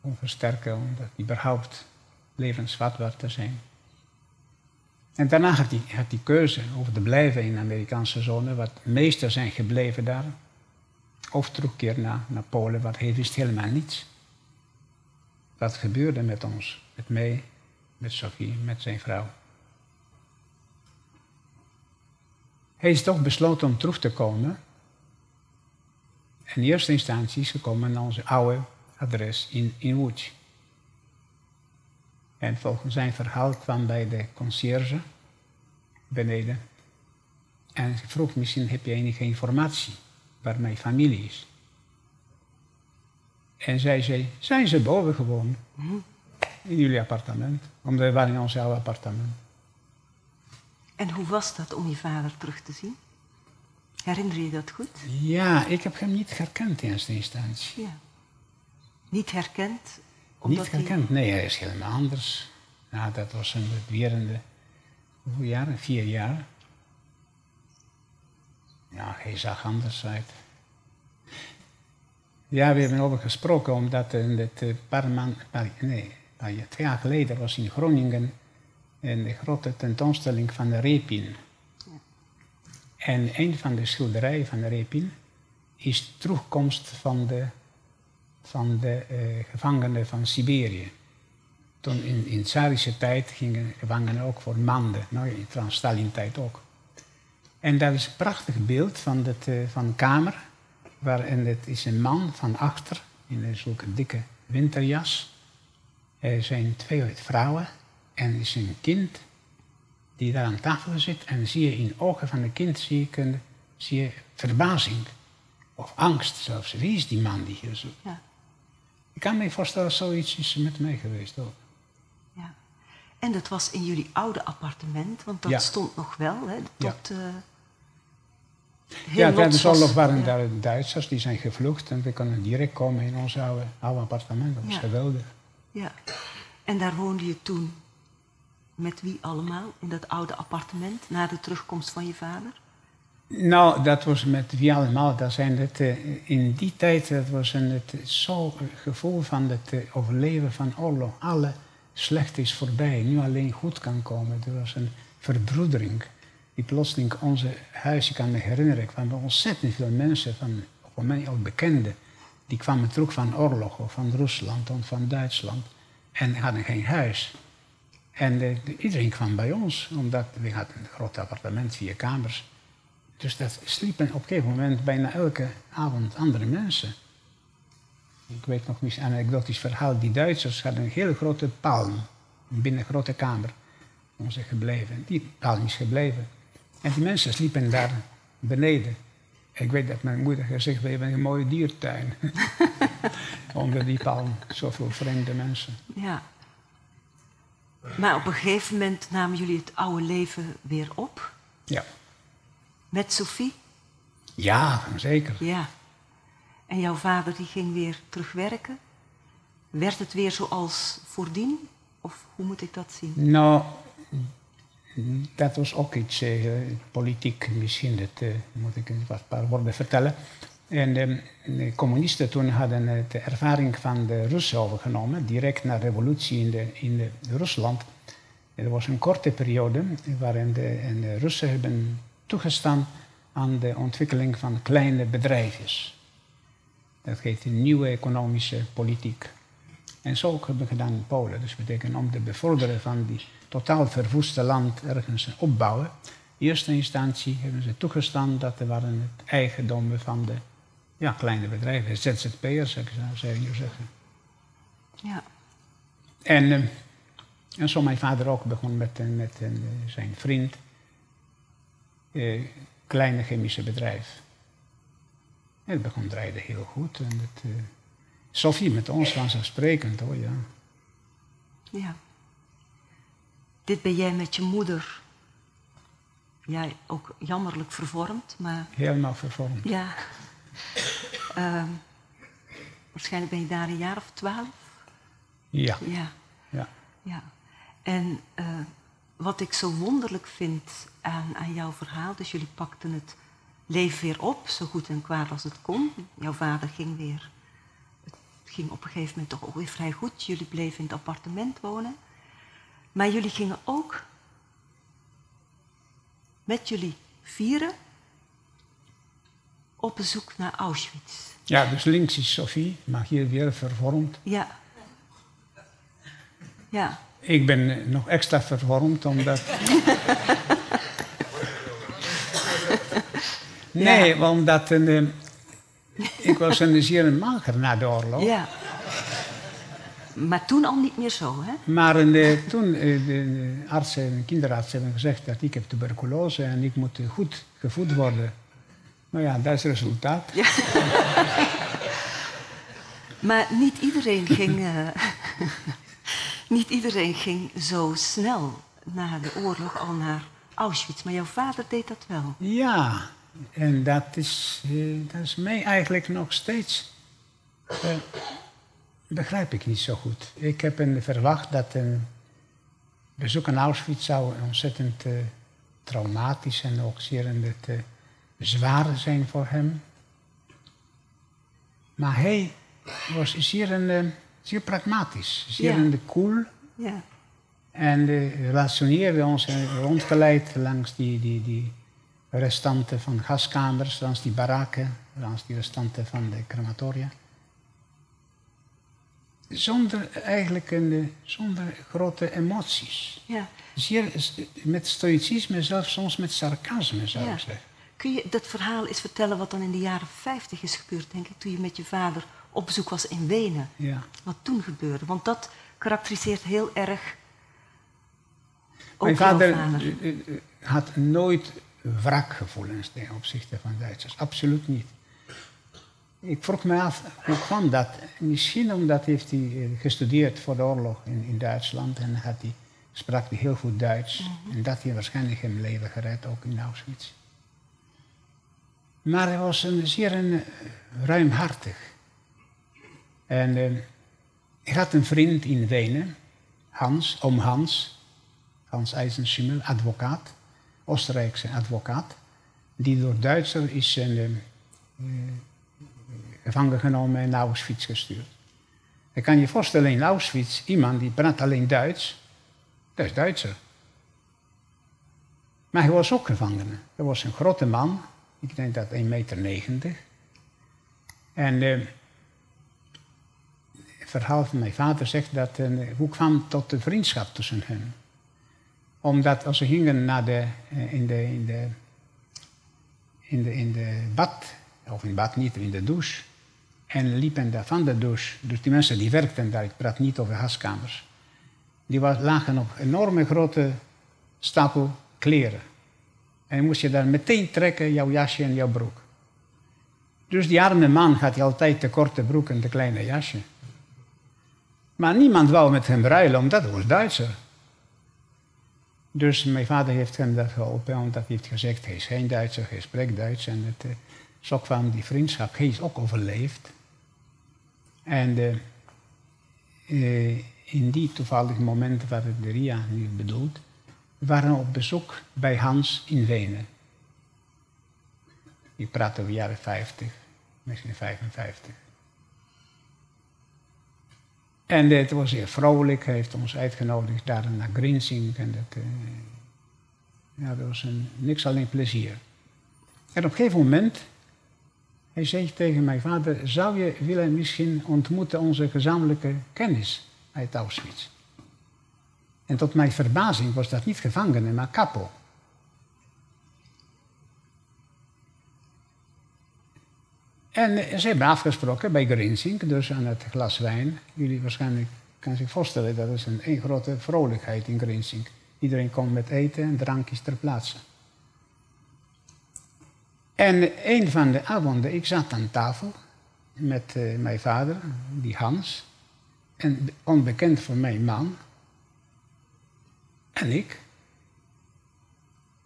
Om versterken, omdat hij überhaupt levensvatbaar te zijn. En daarna had hij, had hij keuze over te blijven in de Amerikaanse zone, wat de meesten zijn gebleven daar. Of terugkeer naar, naar Polen, wat hij wist helemaal niets. Wat gebeurde met ons, met mij, met Sophie, met zijn vrouw. Hij is toch besloten om terug te komen. In eerste instantie is gekomen naar onze oude adres in, in. En volgens zijn verhaal kwam bij de conciërge beneden. En vroeg misschien heb je enige informatie waar mijn familie is. En zij zei, zijn ze boven gewoon? In jullie appartement. Omdat we waren in ons oude appartement. En hoe was dat om je vader terug te zien? Herinner je dat goed? Ja, ik heb hem niet herkend in eerste instantie. Ja. Niet herkend? Niet hij- herkend? Nee, hij is helemaal anders. Nou, dat was een werende, hoeveel jaar? Vier jaar. Ja, hij zag anders uit. Ja, we hebben over gesproken, omdat in het uh, paar nee, twee jaar geleden was in Groningen een grote tentoonstelling van de Repin. En een van de schilderijen van de Repin is terugkomst van de, van de uh, gevangenen van Siberië. Toen in, in Tsarische tijd gingen gevangenen ook voor maanden, nou, in Stalin-tijd ook. En dat is een prachtig beeld van, het, uh, van een kamer, waarin het is een man van achter, in een zulke dikke winterjas. Er zijn twee vrouwen en er is een kind die daar aan tafel zit. En zie je in de ogen van het kind zie je, zie je verbazing of angst zelfs. Wie is die man die hier zo... Ja. Ik kan me voorstellen, zoiets is met mij geweest ook. Ja. En dat was in jullie oude appartement, want dat stond nog wel, hè, tot... Ja. Uh, ja, tijdens de oorlog waren daar Duitsers, die zijn gevlucht en we konden direct komen in ons oude, oude appartement. Dat was geweldig. Ja, en daar woonde je toen met wie allemaal in dat oude appartement na de terugkomst van je vader? Nou, dat was met wie allemaal. Dat zijn het, uh, in die tijd dat was een, het zo gevoel van het uh, overleven van oorlog. Alle slecht is voorbij, nu alleen goed kan komen. Er was een verbroedering die plotseling onze huis, ik kan me herinneren, er kwamen ontzettend veel mensen, van, mij ook bekenden, die kwamen terug van oorlog of van Rusland of van Duitsland en hadden geen huis. En uh, iedereen kwam bij ons, omdat we hadden een groot appartement, vier kamers. Dus dat sliepen op een gegeven moment bijna elke avond andere mensen. Ik weet nog een anekdotisch verhaal. Die Duitsers hadden een hele grote palm binnen een grote kamer. Onze gebleven. Die palm is gebleven. En die mensen sliepen daar beneden. Ik weet dat mijn moeder gezegd hebben een mooie diertuin. Onder die palm. Zoveel vreemde mensen. Ja. Maar op een gegeven moment namen jullie het oude leven weer op. Ja. Met Sophie? Ja, zeker. Ja. En jouw vader die ging weer terugwerken. Werd het weer zoals voordien? Of hoe moet ik dat zien? Nou, dat was ook iets eh, politiek misschien. Dat uh, moet ik een paar woorden vertellen. En de, de, communisten toen hadden de ervaring van de Russen overgenomen, direct na de revolutie in, de, in Rusland. Er was een korte periode waarin de, en de Russen hebben toegestaan aan de ontwikkeling van kleine bedrijfjes. Dat heet een nieuwe economische politiek. En zo ook hebben we gedaan in Polen. Dus betekent om te bevorderen van die totaal verwoeste land ergens opbouwen. In eerste instantie hebben ze toegestaan dat er waren het eigendommen van de ja, kleine bedrijven, ZZP'ers zou ik je zeggen. Ja. En, uh, en zo mijn vader ook begon met, met uh, zijn vriend uh, kleine chemische bedrijf. En het begon draaide heel goed. En het, Sophie met ons vanzelfsprekend hoor, ja. Ja. Dit ben jij met je moeder. Jij ook jammerlijk vervormd, maar... Helemaal vervormd. Ja. Uh, waarschijnlijk ben je daar een jaar of twaalf? Ja. Ja. ja. ja. En uh, wat ik zo wonderlijk vind aan, aan jouw verhaal, dus jullie pakten het leven weer op, zo goed en kwaad als het kon. Jouw vader ging weer, het ging op een gegeven moment toch ook weer vrij goed. Jullie bleven in het appartement wonen. Maar jullie gingen ook met jullie vieren op bezoek naar Auschwitz. Ja, dus links is Sophie, maar hier weer vervormd. Ja. Ja. Ik ben nog extra vervormd omdat. nee, ja. omdat een, ik was een zeer mager na de oorlog. Ja. Maar toen al niet meer zo, hè? Maar uh, toen uh, de artsen, de kinderarts hebben gezegd dat ik heb tuberculose en ik moet goed gevoed worden. Nou ja, dat is het resultaat. Ja. maar niet iedereen ging... Uh, niet iedereen ging zo snel na de oorlog al naar Auschwitz. Maar jouw vader deed dat wel. Ja, en dat is, dat is mij eigenlijk nog steeds begrijp ik niet zo goed. Ik heb een, verwacht dat een bezoek aan Auschwitz zou ontzettend uh, traumatisch en ook zeer uh, zwaar zijn voor hem. Maar hij was zeer, een, eh, zeer pragmatisch, zeer Ja. de koel. Ja. En eh, relationeerde ons en rondgeleid langs die, die, die restanten van gaskamers, langs die barakken, langs die restanten van de crematoria. Zonder eigenlijk een, eh, zonder grote emoties. ja. Zeer, met stoïcisme, zelfs soms met sarcasme zou Ja. ik zeggen. Kun je dat verhaal eens vertellen wat dan in de jaren 50 is gebeurd, denk ik, toen je met je vader op bezoek was in Wenen? Ja. Wat toen gebeurde? Want dat karakteriseert heel erg. ook Mijn vader vader. eh, eh, had nooit wrakgevoelens ten opzichte van Duitsers. Absoluut niet. Ik vroeg me af, hoe kwam dat? Misschien omdat heeft hij eh, gestudeerd voor de oorlog in, in Duitsland en had hij, sprak hij heel goed Duits. Mhm. En dat hij waarschijnlijk hem leven gered, ook in Auschwitz. Maar hij was een, zeer een, eh, ruimhartig. En eh, ik had een vriend in Wenen, Hans, oom Hans, Hans Eisenschimmel, advocaat, Oostenrijkse advocaat, die door Duitser is eh, gevangen genomen en naar Auschwitz gestuurd. Je kan je voorstellen in Auschwitz, iemand die praat alleen Duits, dat is Duitser. Maar hij was ook gevangene. Hij was een grote man, ik denk dat 1,90 meter. En eh, het verhaal van mijn vader zegt dat, eh, hoe kwam tot de vriendschap tussen hen? Omdat als ze gingen naar de, eh, in, de, in, de, in, de, in de bad, of in bad niet, in de douche, en liepen daar van de douche, dus die mensen die werkten daar, ik praat niet over gaskamers, die lagen op enorme grote stapel kleren. En moest je daar meteen trekken, jouw jasje en jouw broek. Dus die arme man had altijd de korte broek en de kleine jasje. Maar niemand wou met hem ruilen, omdat hij was Duitser. Dus mijn vader heeft hem daar geholpen, omdat hij heeft gezegd, hij is geen Duitser, hij spreekt Duits. En het, eh, zo kwam die vriendschap, hij is ook overleefd. En eh, eh, in die toevallige momenten waar de Ria nu bedoelt, waren op bezoek bij Hans in Wenen. Ik praat over jaren 50, misschien 55. En het was zeer vrolijk, hij heeft ons uitgenodigd daar naar Grinzing. En dat, eh, ja, dat was een, niks alleen plezier. En op een gegeven moment, hij zei tegen mijn vader, zou je willen misschien ontmoeten onze gezamenlijke kennis uit Auschwitz? En tot mijn verbazing was dat niet gevangene, maar kapo. En ze hebben afgesproken bij Grinzing, dus aan het glas wijn. Jullie waarschijnlijk kan zich voorstellen, dat is een, een grote vrolijkheid in Grinzing. Iedereen komt met eten en drankjes ter plaatse. En een van de avonden, ik zat aan tafel met eh, mijn vader, die Hans, een onbekend voor mij man, en ik.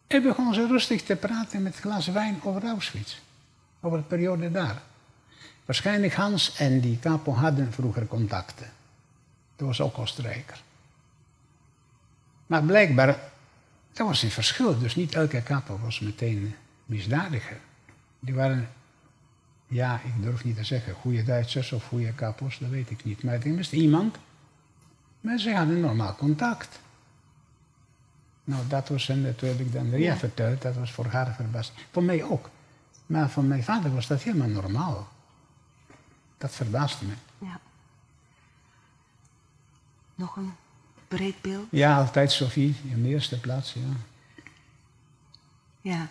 En begon zo rustig te praten met glas wijn over Auschwitz. Over de periode daar. Waarschijnlijk Hans en die capo hadden vroeger contacten. Dat was ook Oostenrijker. Maar blijkbaar, er was een verschil. Dus niet elke capo was meteen misdadiger. Die waren, ja, ik durf niet te zeggen, goede Duitsers of goede kapos, dat weet ik niet. Maar het was iemand, maar ze hadden normaal contact. Nou, dat was en dat heb ik dan Ria Ja. verteld, dat was voor haar verbaasd. Voor mij ook. Maar voor mijn vader was dat helemaal normaal. Dat verbaasde me. Ja. Nog een breed beeld. Ja, altijd Sophie, in de eerste plaats, ja. Ja.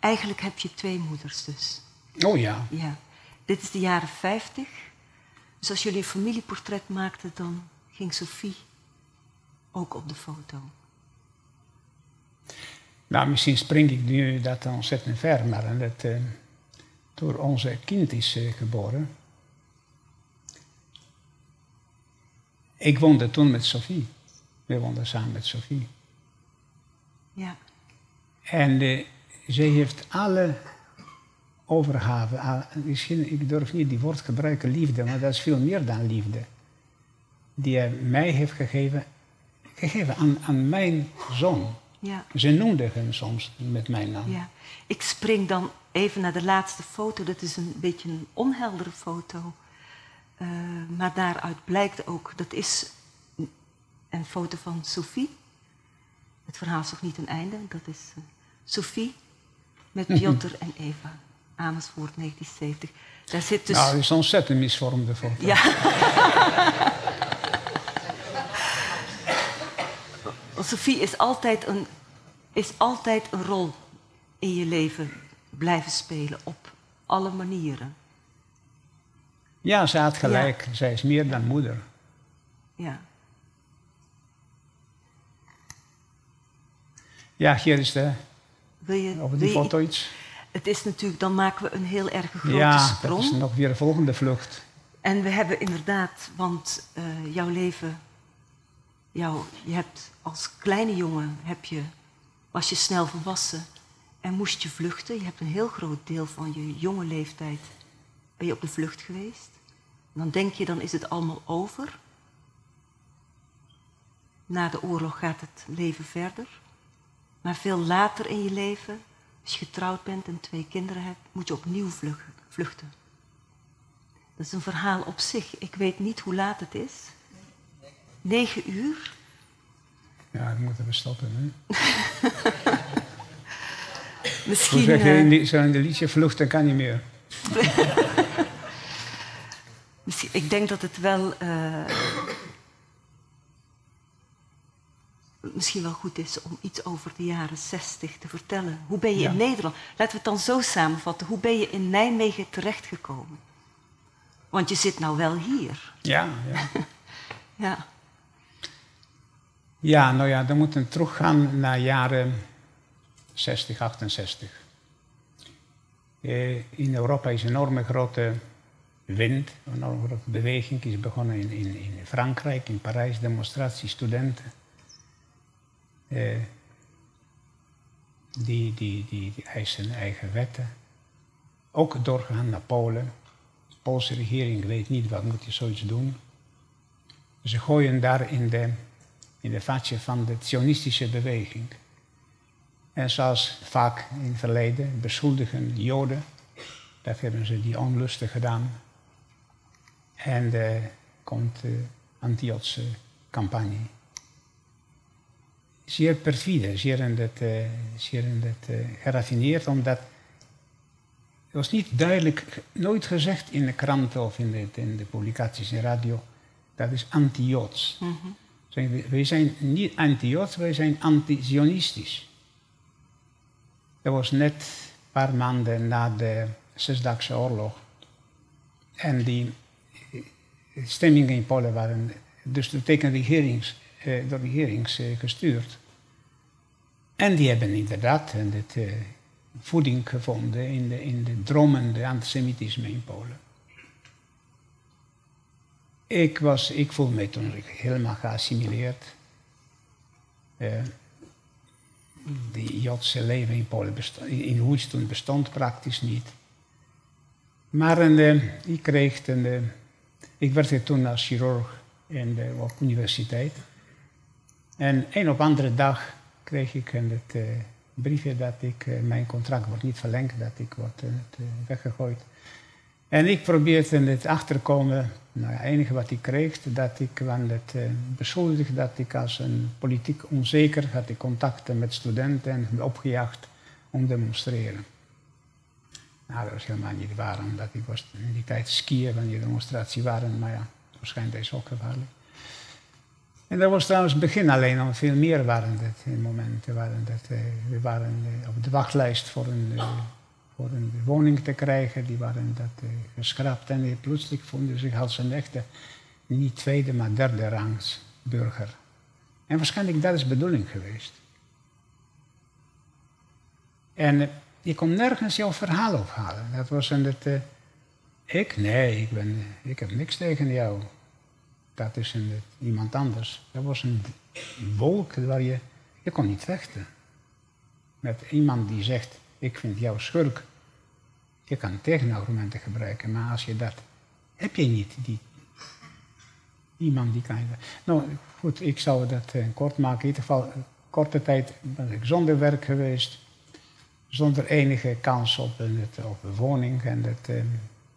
Eigenlijk heb je twee moeders dus. Oh ja, Ja. Dit is de jaren 50. Dus als jullie een familieportret maakten, dan ging Sophie ook op de foto. nou misschien spring ik nu dat ontzettend ver, maar dat, eh, door onze kind is eh, geboren. Ik woonde toen met Sophie. We woonden samen met Sophie. Ja. En eh, zij heeft alle overgave, misschien, ik durf niet die woord gebruiken, liefde, maar dat is veel meer dan liefde. Die hij mij heeft gegeven, gegeven aan, aan mijn zoon. Ja. Ze noemden hem soms met mijn naam. Ja. Ik spring dan even naar de laatste foto. Dat is een beetje een onheldere foto. Uh, maar daaruit blijkt ook, dat is een foto van Sophie. Het verhaal is nog niet een einde. Dat is uh, Sophie met Piotr en Eva. Amersfoort 1970. Daar zit dus... Nou, dat is een ontzettend misvormde foto. Ja. Sophie is altijd, een, is altijd een rol in je leven blijven spelen op alle manieren. Ja, ze had gelijk. Ja. Zij is meer dan moeder. Ja. Ja, hier is de, Wil je, over die foto iets. Het is natuurlijk, dan maken we een heel erg grote Ja, sprong. dat is nog weer de volgende vlucht. En we hebben inderdaad, want eh, jouw leven, jou, je hebt als kleine jongen heb je, was je snel volwassen en moest je vluchten. Je hebt een heel groot deel van je jonge leeftijd ben je op de vlucht geweest. En dan denk je, dan is het allemaal over. Na de oorlog gaat het leven verder. Maar veel later in je leven, als je getrouwd bent en twee kinderen hebt, moet je opnieuw vluchten. Dat is een verhaal op zich. Ik weet niet hoe laat het is. Negen uur. Ja, dat moeten we stoppen. Hè? Hoe Misschien. zeg je in die, zo in de liedje, vluchten kan niet meer. misschien- ik denk dat het wel. eh, misschien wel goed is om iets over de jaren zestig te vertellen. Hoe ben je Ja. in Nederland? Laten we het dan zo samenvatten. Hoe ben je in Nijmegen terechtgekomen? Want je zit nou wel hier. Ja, ja. Ja. ja, nou ja, dan moeten we teruggaan naar jaren 60, 68. Eh, in Europa is een enorme grote wind, een enorme grote beweging. is begonnen in, in, in Frankrijk, in Parijs, demonstraties, studenten. Eh, die, die, die, die eisen eigen wetten. Ook doorgegaan naar Polen. De Poolse regering weet niet wat moet je zoiets doen. Ze gooien daar in de, in de vatje van de Zionistische beweging. En zoals vaak in het verleden beschuldigen Joden, dat hebben ze die onlustig gedaan. En er komt de anti-Jodse campagne. Zeer perfide, zeer, in het, eh, zeer in het, eh, geraffineerd, omdat het was niet duidelijk, nooit gezegd in de kranten of in de, in de publicaties in de radio, dat is anti-Joods. Mhm. We, Wij zijn niet anti-Joods, wij zijn anti-Zionistisch. Dat was net een paar maanden na de Zesdaagse Oorlog. En die eh, stemmingen in Polen waren dus tegen regerings, eh, door regerings eh, gestuurd. En die hebben inderdaad eh, dit, eh, voeding gevonden in de, in de dromende antisemitisme in Polen. Ik, was, ik voel me toen helemaal geassimileerd. Eh, die Joodse leven in Polen bestond, in, toen bestond praktisch niet. Maar een, eh, ik kreeg een, eh, ik werkte toen als chirurg in de, de universiteit. En een op andere dag kreeg ik een het, eh, briefje dat ik, eh, mijn contract wordt niet verlengd, dat ik word eh, weggegooid. En ik probeerde het achterkomen, nou het enige wat ik kreeg, dat ik van het beschuldigd dat ik als een politiek onzeker had ik contacten met studenten en opgejaagd om te demonstreren. Nou, dat was helemaal niet waar, omdat ik was in die tijd skiën wanneer demonstraties waren, maar ja, waarschijnlijk is ook gevaarlijk. En dat was trouwens het begin alleen, al veel meer waren dat momenten. Waren dat, eh, we waren eh, op de wachtlijst voor een, eh, voor een woning te krijgen, die waren dat eh, geschrapt. En plotseling vonden zich als een echte, niet tweede, maar derde rangs burger. En waarschijnlijk dat is de bedoeling geweest. En eh, je kon nergens jouw verhaal ophalen. Dat was een, dat, eh, ik? Nee, ik, ben, ik heb niks tegen jou. Dat is iemand anders. Dat was een wolk waar je, je kon niet vechten. Met iemand die zegt, ik vind jou schurk. Je kan tegenargumenten gebruiken, maar als je dat, heb je niet. Die, iemand die kan. Nou goed, ik zou dat eh, kort maken. In ieder geval, korte tijd ben ik zonder werk geweest. Zonder enige kans op een, op een woning. En het, eh,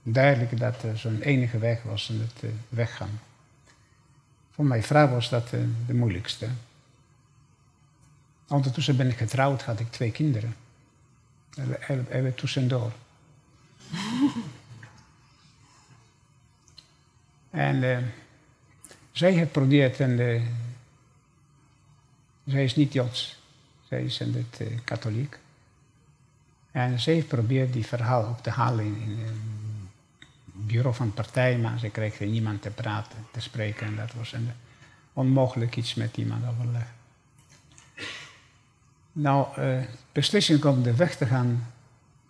duidelijk dat er zo'n enige weg was en het eh, weggaan. Voor mijn vrouw was dat eh, de moeilijkste. Ondertussen ben ik getrouwd, had ik twee kinderen. Even tussendoor. en uh, zij heeft geprobeerd, en uh, zij is niet Joods, zij is in het, katholiek. En zij heeft geprobeerd die verhaal op te halen in, in bureau van partij, maar ze kreeg niemand te praten, te spreken. En dat was een, onmogelijk iets met iemand overleggen. Nou, uh, beslissing om de weg te gaan,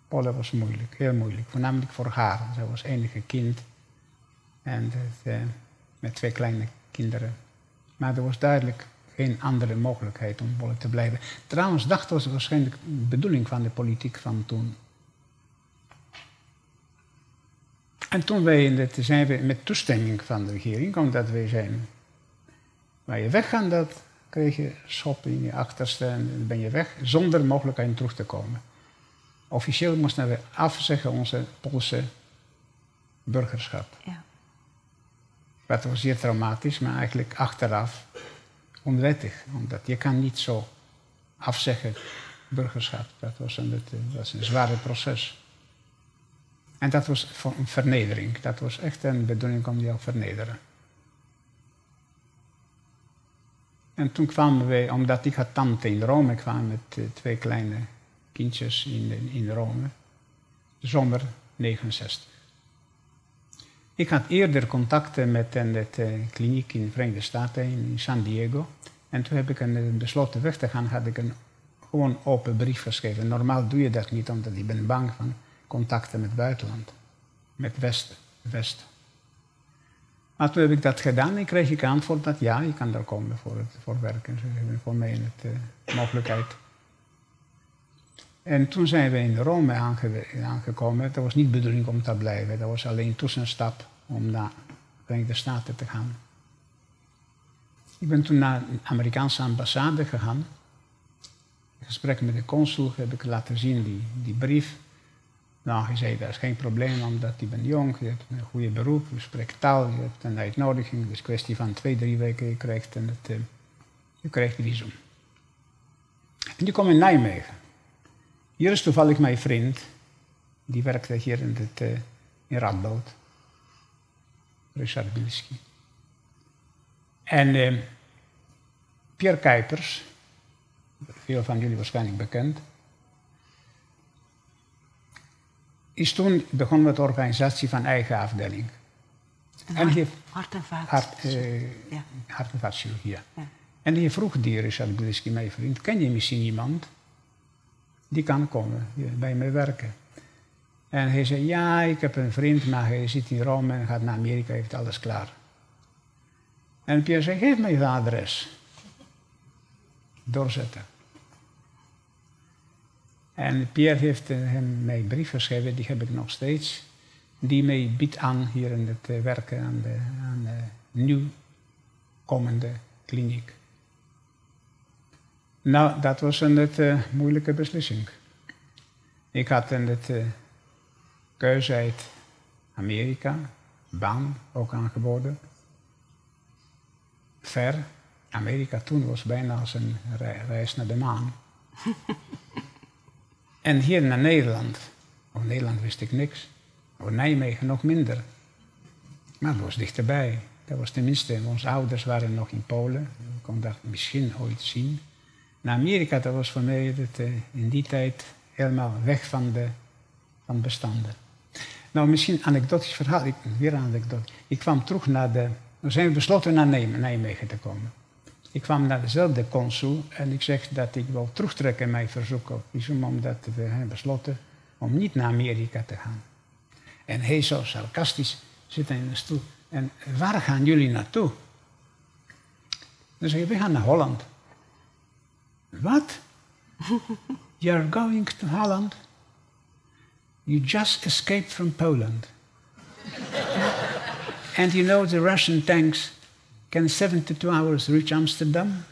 Paula was moeilijk, heel moeilijk. Voornamelijk voor haar. Zij was enige kind. En uh, met twee kleine kinderen. Maar er was duidelijk geen andere mogelijkheid om Polen te blijven. Trouwens, dacht was waarschijnlijk de bedoeling van de politiek van toen. En toen wij zijn we met toestemming van de regering, omdat wij zijn, waar je weggaan, dat kreeg je schop in je achterste en dan ben je weg, zonder mogelijkheid terug te komen. Officieel moesten we afzeggen onze Poolse burgerschap. Ja. Dat was zeer traumatisch, maar eigenlijk achteraf onwettig. Omdat je kan niet zo afzeggen burgerschap. Dat was een, dat was een zware proces. En dat was een vernedering. Dat was echt een bedoeling om jou te vernederen. En toen kwamen wij, omdat ik had tante in Rome, kwam met uh, twee kleine kindjes in, in Rome. Zomer 69. Ik had eerder contacten met een uh, kliniek in de Verenigde Staten, in San Diego. En toen heb ik een, besloten weg te gaan, had ik een gewoon open brief geschreven. Normaal doe je dat niet, omdat ik ben bang van contacten met buitenland. Met Westen. West. Maar toen heb ik dat gedaan en kreeg ik antwoord dat ja, je kan daar komen voor, het, voor werken. Ze voor mij een uh, mogelijkheid. En toen zijn we in Rome aangekomen. Dat was niet bedoeling om te blijven. Dat was alleen een tussenstap om naar de Verenigde Staten te gaan. Ik ben toen naar de Amerikaanse ambassade gegaan. In gesprek met de consul heb ik laten zien die, die brief. Nou, hij zei, dat is geen probleem, omdat je bent jong, je hebt een goede beroep, je spreekt taal, je hebt een uitnodiging. Een kwestie van twee, drie weken, je krijgt, en het, uh, je krijgt visum. En die kwam in Nijmegen. Hier is toevallig mijn vriend, die werkte hier in, het, uh, in Radboud. Richard Bilski. En uh, Pierre Kuipers, veel van jullie waarschijnlijk bekend, is toen begonnen met de organisatie van eigen afdeling. En, en heeft hart en vaat. Hart, uh, ja. hart en vaatchirurgie, ja. En die vroeg Richard Bliski, mijn vriend, ken je misschien iemand die kan komen bij mij werken? En hij zei, ja, ik heb een vriend, maar hij zit in Rome en gaat naar Amerika, heeft alles klaar. En Pierre zei, geef mij het adres. Doorzetten. En Pierre heeft eh, hem mij een brief geschreven, die heb ik nog steeds. Die mij biedt aan hier in het eh, werken aan de, aan de nieuw komende kliniek. Nou, dat was een uh, moeilijke beslissing. Ik had een het, uh, keuze uit Amerika, baan ook aangeboden. Ver. Amerika toen was bijna als een reis naar de maan. En hier naar Nederland. Over Nederland wist ik niks. Over Nijmegen nog minder. Maar het was dichterbij. Dat was tenminste, onze ouders waren nog in Polen. Ik kon dat misschien ooit zien. Naar Amerika, dat was voor mij uh, in die tijd helemaal weg van de van bestanden. Nou, misschien een anekdotisch verhaal. Ik, weer een anekdote. Ik kwam terug naar de... We zijn besloten naar Nijmegen te komen. Ik kwam naar dezelfde consul en ik zeg dat ik wil terugtrekken in mijn verzoek op visum, omdat we hebben besloten om niet naar Amerika te gaan. En hij zo sarcastisch zit in een stoel. En waar gaan jullie naartoe? Dan zeg je, we gaan naar Holland. Wat? You're going to Holland? You just escaped from Poland. and you know the Russian tanks Can 72 hours reach Amsterdam?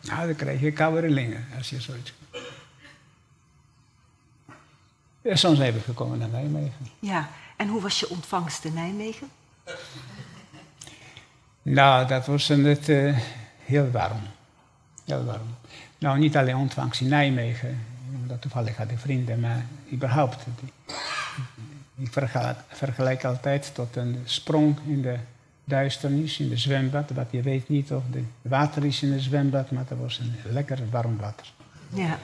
Nou, dan krijg je koude rillingen als je zoiets... Ja, soms zijn we gekomen naar Nijmegen. Ja, en hoe was je ontvangst in Nijmegen? Nou, dat was het uh, heel warm. Heel warm. Nou, niet alleen ontvangst in Nijmegen, omdat toevallig had ik vrienden, maar überhaupt. Ik vergelijk, vergelijk altijd tot een sprong in de duisternis, in de zwembad. Wat je weet niet of het water is in het zwembad, maar dat was een lekker warm water. Ja.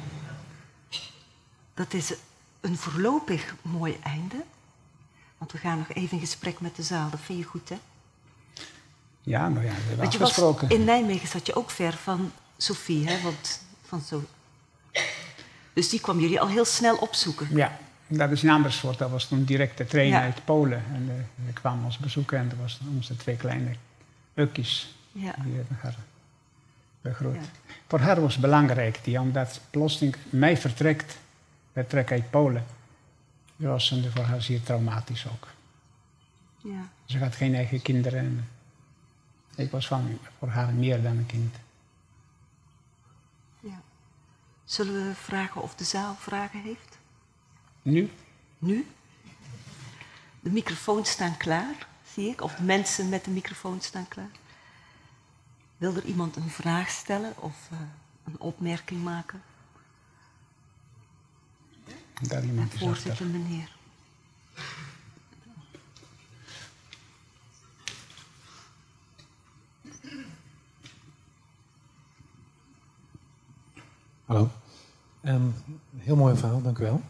Dat is een voorlopig mooi einde. Want we gaan nog even in gesprek met de zaal. Dat vind je goed, hè? Ja, nou ja, we hebben Want je afgesproken. Was, in Nijmegen zat je ook ver van Sophie, hè? Want van zo... Dus die kwam jullie al heel snel opzoeken. Ja, dat is in Amersfoort. Dat was toen direct de trein uit Polen. En uh, we kwamen ons bezoeken en dat was onze twee kleine ukkies. Ja. Die hebben haar begroet. Ja. Voor haar was het belangrijk, die, omdat plotseling mij vertrekt, vertrek uit Polen. Dat was voor haar zeer traumatisch ook. Ja. Ze had geen eigen kinderen. Ik was van, voor haar meer dan een kind. Ja. Zullen we vragen of de zaal vragen heeft? Nu? Nu? De microfoons staan klaar, zie ik. Of mensen met de microfoon staan klaar. Wil er iemand een vraag stellen of uh, een opmerking maken? Daar iemand Voorzitter, meneer. Hallo. Um, heel mooi verhaal, dank u wel.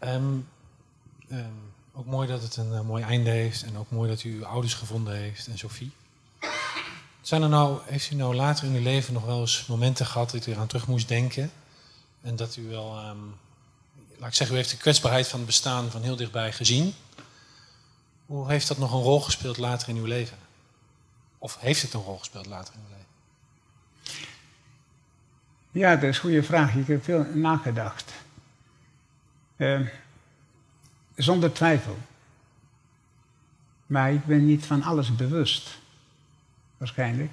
Um, um, ook mooi dat een uh, mooi einde heeft en ook mooi dat u uw ouders gevonden heeft en Sophie. Zijn er nou, heeft u nou later in uw leven nog wel eens momenten gehad dat u eraan terug moest denken en dat u wel, laat ik zeggen, u heeft de kwetsbaarheid van het bestaan van heel dichtbij gezien. Hoe heeft dat nog een rol gespeeld later in uw leven? Of heeft het een rol gespeeld later in uw leven? Ja, dat is een goede vraag. Ik heb veel nagedacht. Uh, zonder twijfel. Maar ik ben niet van alles bewust. Waarschijnlijk.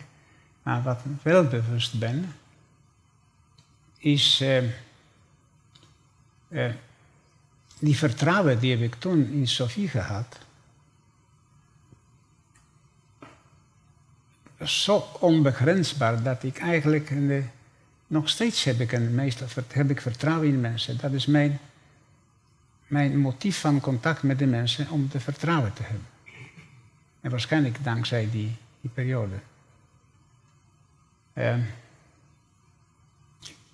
Maar wat ik wel bewust ben, is uh, uh, die vertrouwen die heb ik toen in Sophie gehad. Zo onbegrensbaar dat ik eigenlijk de nog steeds heb ik, een, meestal heb ik vertrouwen in mensen. Dat is mijn, mijn motief van contact met de mensen, om te vertrouwen te hebben. En waarschijnlijk dankzij die, periode. Uh,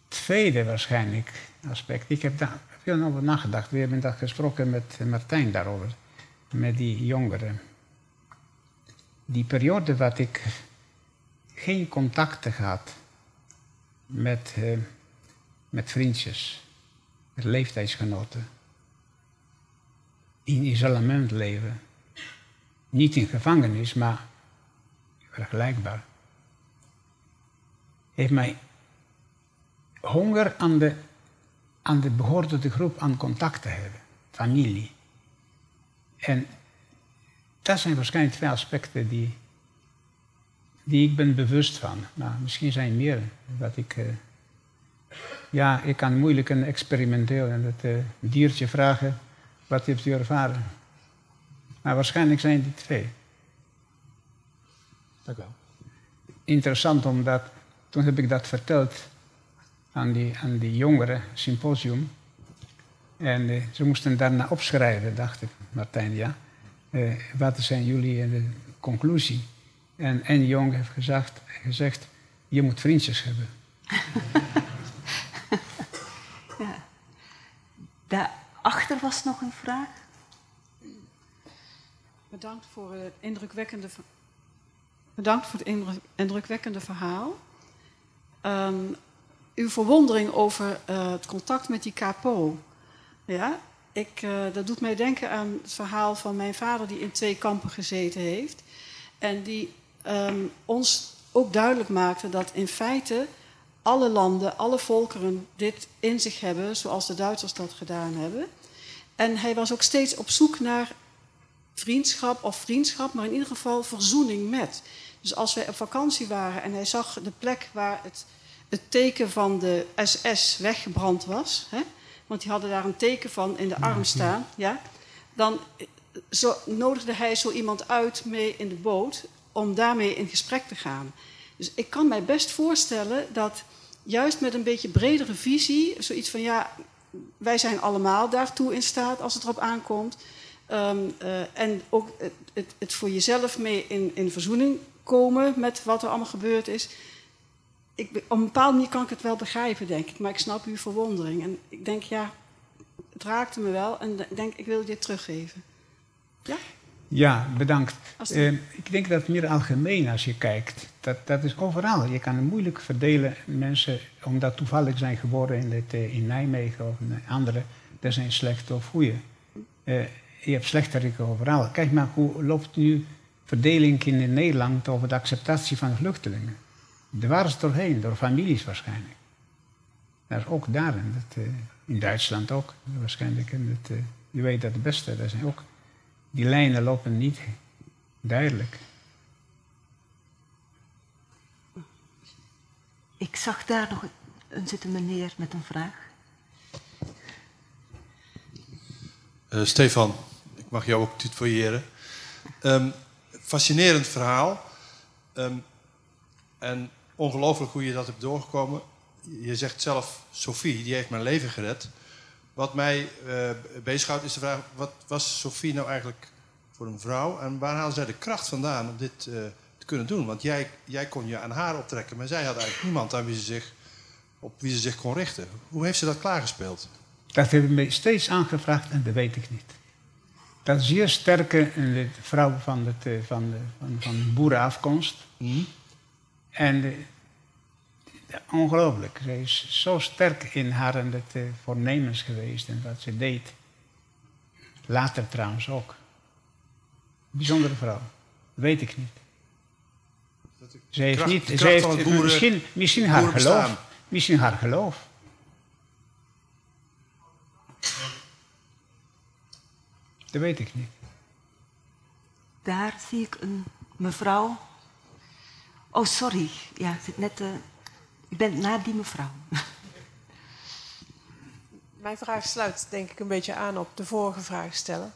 tweede waarschijnlijk aspect. Ik heb daar veel over nagedacht. We hebben daar gesproken met Martijn daarover. Met die jongeren. Die periode wat ik geen contacten had met, uh, met vriendjes, met leeftijdsgenoten. In isolement leven. Niet in gevangenis, maar vergelijkbaar. Heeft mij honger aan de, aan de behoorde groep aan contact te hebben. Familie. En dat zijn waarschijnlijk twee aspecten die die ik ben bewust van. Misschien zijn er meer dat ik. Uh, ja, ik kan moeilijk een experimenteel en het uh, diertje vragen: wat heeft u ervaren? Maar waarschijnlijk zijn die twee. Dank u wel. Interessant omdat toen heb ik dat verteld aan die, aan die jongeren, symposium. En uh, ze moesten daarna opschrijven, dacht ik, Martijn, ja. wat zijn jullie de conclusie? En en Jong heeft gezegd, gezegd je moet vriendjes hebben. ja. Daarachter was nog een vraag. Bedankt voor het indrukwekkende, bedankt voor het indrukwekkende verhaal. Um, uw verwondering over uh, het contact met die capo. Ja, ik, uh, dat doet mij denken aan het verhaal van mijn vader die in twee kampen gezeten heeft. En die um, ons ook duidelijk maakte dat in feite alle landen, alle volkeren dit in zich hebben, zoals de Duitsers dat gedaan hebben. En hij was ook steeds op zoek naar vriendschap of vriendschap, maar in ieder geval verzoening met. Dus als wij op vakantie waren en hij zag de plek waar het het teken van de SS weggebrand was, hè, want die hadden daar een teken van in de arm staan, ja, dan eh, zo, nodigde hij zo iemand uit mee in de boot om daarmee in gesprek te gaan. Dus ik kan mij best voorstellen dat juist met een beetje bredere visie, zoiets van ja, wij zijn allemaal daartoe in staat als het erop aankomt. Ehm, eh, en ook het, het, het, voor jezelf mee in, in verzoening komen met wat er allemaal gebeurd is. Ik, op een bepaalde manier kan ik het wel begrijpen, denk ik. Maar ik snap uw verwondering. En ik denk, ja, het raakte me wel. En ik denk, ik wil dit teruggeven. Ja? Ja, bedankt. Uh, ik denk dat meer algemeen als je kijkt. Dat, dat is overal. Je kan het moeilijk verdelen. Mensen, omdat toevallig zijn geboren in, het, uh, in Nijmegen of in andere, dat zijn slechte of goede. Uh, je hebt slechteriken overal. Kijk maar hoe loopt nu verdeling in Nederland over de acceptatie van vluchtelingen. Daar waren ze doorheen, door families waarschijnlijk. Dat is ook daar, in, het, in Duitsland ook, waarschijnlijk. In het, je weet dat het beste, dat zijn ook die lijnen lopen niet duidelijk. Ik zag daar nog een zitten meneer met een vraag. Uh, Stefan, mag jou ook tutoyeren. Um, fascinerend verhaal. Um, en ongelooflijk hoe je dat hebt doorgekomen. Je zegt zelf, Sophie, die heeft mijn leven gered. Wat mij uh, bezighoudt is de vraag: wat was Sophie nou eigenlijk voor een vrouw? En waar haalde zij de kracht vandaan om dit uh, te kunnen doen? Want jij, jij kon je aan haar optrekken, maar zij had eigenlijk niemand aan wie ze zich, op wie ze zich kon richten. Hoe heeft ze dat klaargespeeld? Dat hebben me steeds aangevraagd en dat weet ik niet. Dat zeer sterke vrouw van, het, eh, van, de, van, van boerenafkomst. Mm. En ongelooflijk. Ze is zo sterk in haar en het uh, voornemens geweest en wat ze deed. Later trouwens ook. Bijzondere vrouw. Weet ik niet. Ze heeft niet. Ze heeft boeren, misschien, misschien haar geloof. Misschien haar geloof. Dat weet ik niet. Daar zie ik een mevrouw. Oh, sorry. Ja, zit net. Uh, ik ben na die mevrouw. Mijn vraag sluit denk ik een beetje aan op de vorige vraag stellen.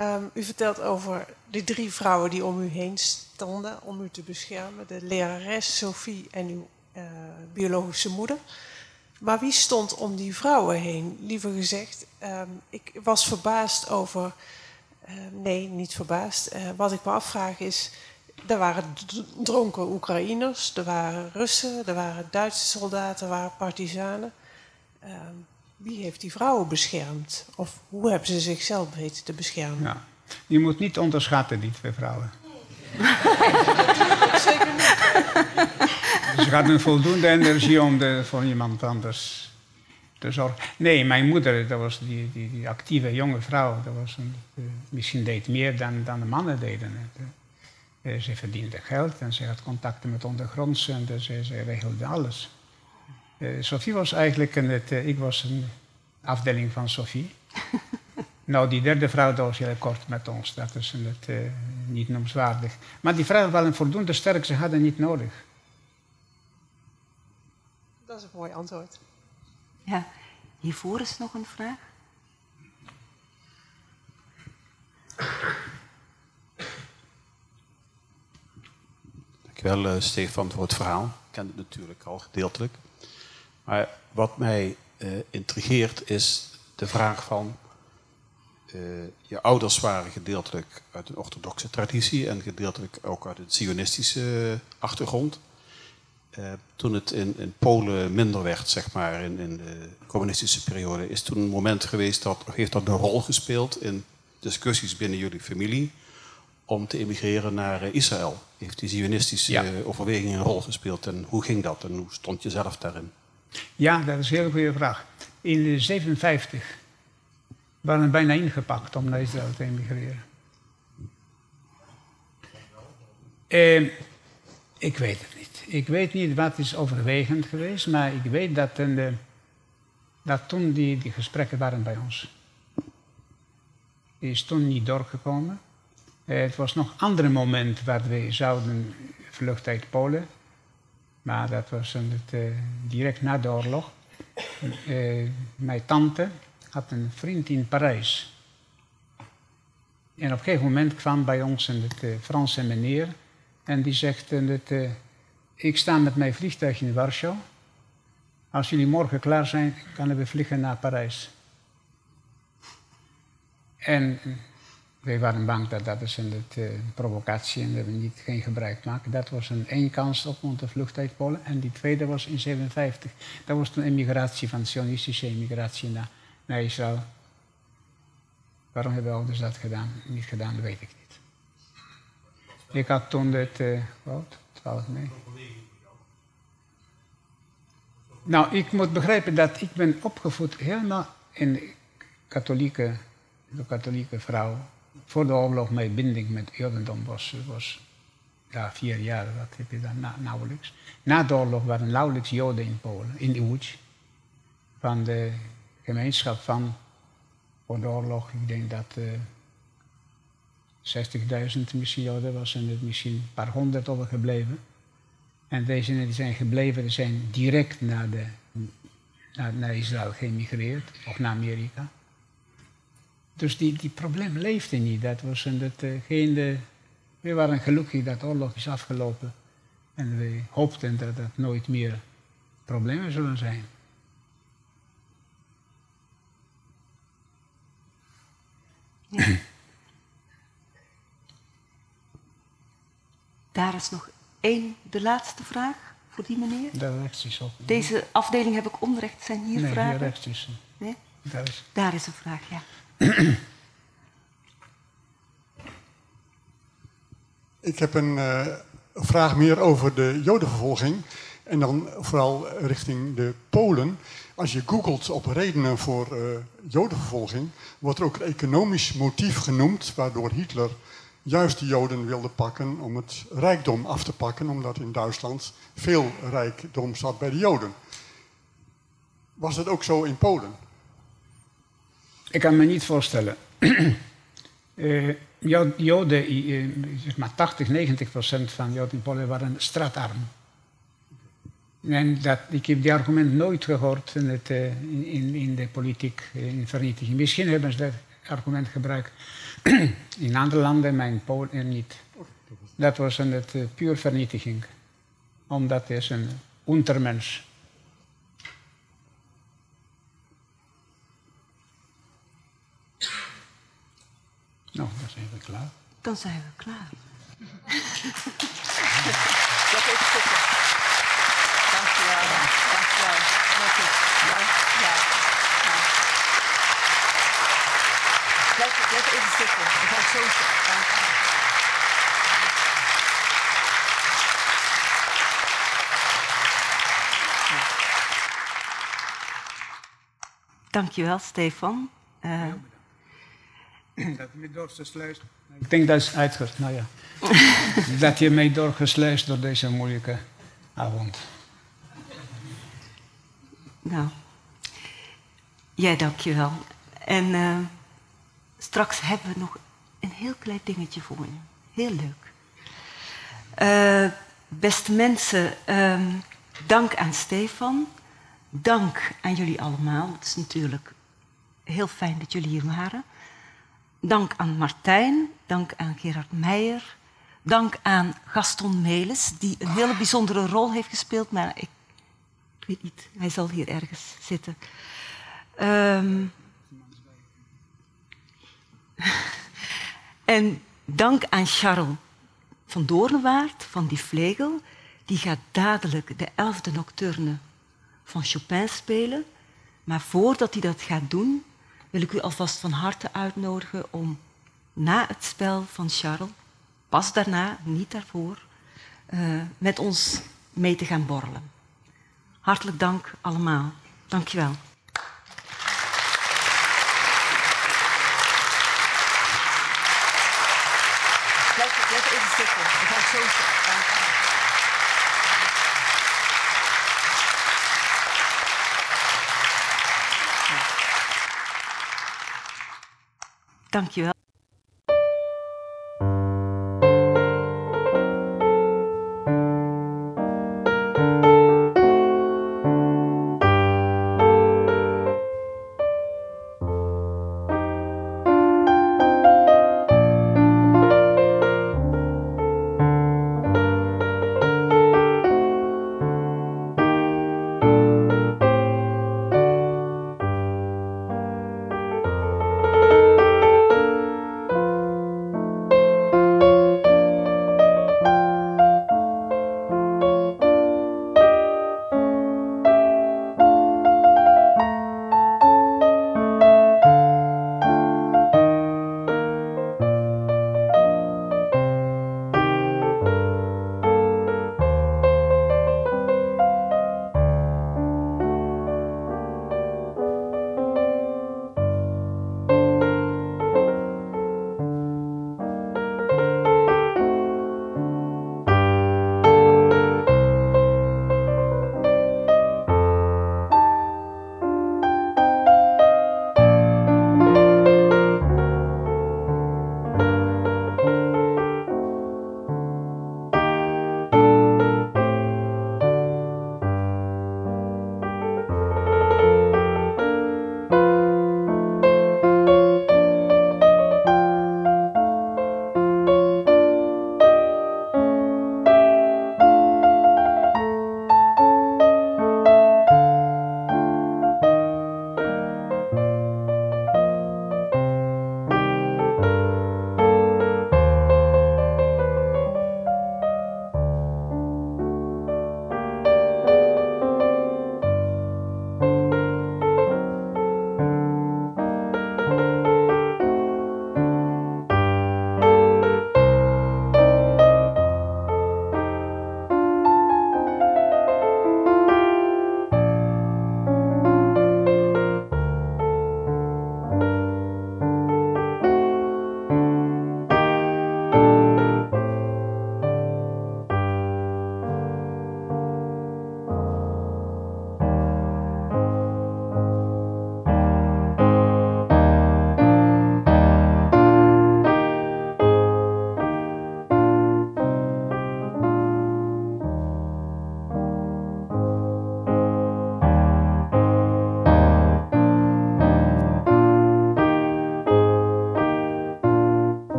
Um, u vertelt over de drie vrouwen die om u heen stonden om u te beschermen. De lerares Sophie en uw uh, biologische moeder. Maar wie stond om die vrouwen heen? Liever gezegd, um, ik was verbaasd over... Uh, nee, niet verbaasd. Uh, wat ik me afvraag is... Er waren dronken Oekraïners, er waren Russen, er waren Duitse soldaten, er waren partizanen. Um, wie heeft die vrouwen beschermd? Of hoe hebben ze zichzelf weten te beschermen? Ja. Je moet niet onderschatten, die twee vrouwen. Zeker niet. Ze hadden voldoende energie om de, voor iemand anders te zorgen. Nee, mijn moeder, dat was die, die, actieve jonge vrouw. Dat was een, uh, misschien deed meer dan, dan de mannen deden. Uh, ze verdiende geld en ze had contacten met ondergrondse en dus, ze, regelde alles. Sophie was eigenlijk een, ik was een afdeling van Sophie. Nou, die derde vrouw, dat was heel kort met ons. Dat is het, uh, niet noemswaardig. Maar die vrouwen waren voldoende sterk, ze hadden niet nodig. Dat is een mooi antwoord. Ja, hiervoor is nog een vraag. Dankjewel, uh, Stefan, voor het verhaal. Ik ken het natuurlijk al gedeeltelijk. Maar wat mij uh, intrigeert is de vraag van... Uh, je ouders waren gedeeltelijk uit een orthodoxe traditie... en gedeeltelijk ook uit een zionistische achtergrond. Uh, toen het in, in, Polen minder werd, zeg maar, in, in, de communistische periode... is toen een moment geweest dat... heeft dat een rol gespeeld in discussies binnen jullie familie... om te emigreren naar Israël. Heeft die zionistische ja. overweging een rol gespeeld en hoe ging dat en hoe stond je zelf daarin? Ja, dat is een hele goede vraag. In 1957 waren bijna ingepakt om naar Israël te emigreren. Eh, ik weet het niet. Ik weet niet wat is overwegend geweest, maar ik weet dat, de, dat toen die, die gesprekken waren bij ons. Die is toen niet doorgekomen. Eh, het was nog een ander moment waar we zouden vluchten uit Polen. Maar dat was eh, direct na de oorlog. Eh, mijn tante had een vriend in Parijs. En op een gegeven moment kwam bij ons een eh, Franse meneer. En die zegt, eh, eh, ik sta met mijn vliegtuig in Warschau. Als jullie morgen klaar zijn, kunnen we vliegen naar Parijs. En wij waren bang dat dat is een het, eh, provocatie en dat we niet geen gebruik maken. Dat was een één kans op onze vlucht uit Polen. En die tweede was in 57. Dat was toen emigratie van sionistische emigratie naar, naar Israël. Waarom hebben ouders dat gedaan? niet gedaan, dat weet ik niet. Ik had toen het, eh wat, 12 nee. Nou, ik moet begrijpen dat ik ben opgevoed helemaal in katholieke, de katholieke vrouw. Voor de oorlog mijn binding met Jodendom was, was vier jaar, dat heb je dan na, nauwelijks. Na de oorlog waren nauwelijks Joden in Polen, in Łódź. Van de gemeenschap van, voor de oorlog, ik denk dat eh 60.000 misschien Joden was en er misschien een paar honderd overgebleven. En deze die zijn gebleven, die zijn direct naar, de, naar, Israël geëmigreerd, of naar Amerika. Dus die, die probleem leefde niet. Dat was een, dat, eh, geen, de, we waren gelukkig dat de oorlog is afgelopen. En we hoopten dat er nooit meer problemen zullen zijn. Daar is nog één, de laatste vraag voor die meneer. Daar rechts is ook. Deze afdeling heb ik onrecht. Zijn hier nee, vragen? hier rechts is. Nee? Daar is. Daar is een vraag, ja. Ik heb een uh, vraag meer over de jodenvervolging. En dan vooral richting de Polen. Als je googelt op redenen voor uh, jodenvervolging, wordt er ook een economisch motief genoemd, waardoor Hitler juist de Joden wilde pakken om het rijkdom af te pakken, omdat in Duitsland veel rijkdom zat bij de Joden. Was het ook zo in Polen? Ik kan me niet voorstellen. uh, Joden, uh, zeg maar 80, 90 procent van Joden in Polen waren straatarm. En dat, ik heb die argument nooit gehoord in, het, uh, in, in, de politiek, in vernietiging. Misschien hebben ze dat argument gebruikt in andere landen, maar in Polen niet. Dat was een het, puur vernietiging. Omdat het is een untermens. Nou, dan zijn we klaar. Dan zijn we klaar. Dat zitten. Dankjewel. Blijf, even zitten. Zo Stefan. Uh, dat je doorgesluist. Ik denk dat is uitgerucht. Nou ja. dat je mee doorgesluist door deze moeilijke avond. Nou, jij dankjewel. En uh, straks hebben we nog een heel klein dingetje voor je. Heel leuk. Uh, beste mensen, uh, dank aan Stefan. Dank aan jullie allemaal. Het is natuurlijk heel fijn dat jullie hier waren. Dank aan Martijn, dank aan Gerard Meijer, dank aan Gaston Melis, die een hele bijzondere rol heeft gespeeld, maar ik, ik weet niet, hij zal hier ergens zitten. Um, en dank aan Charles van Doornwaard, van Die Vlegel, die gaat dadelijk de elfde nocturne van Chopin spelen. Maar voordat hij dat gaat doen, wil ik u alvast van harte uitnodigen om na het spel van Charles, pas daarna, niet daarvoor, uh, met ons mee te gaan borrelen. Hartelijk dank allemaal. Dank je wel. Blijf, blijf even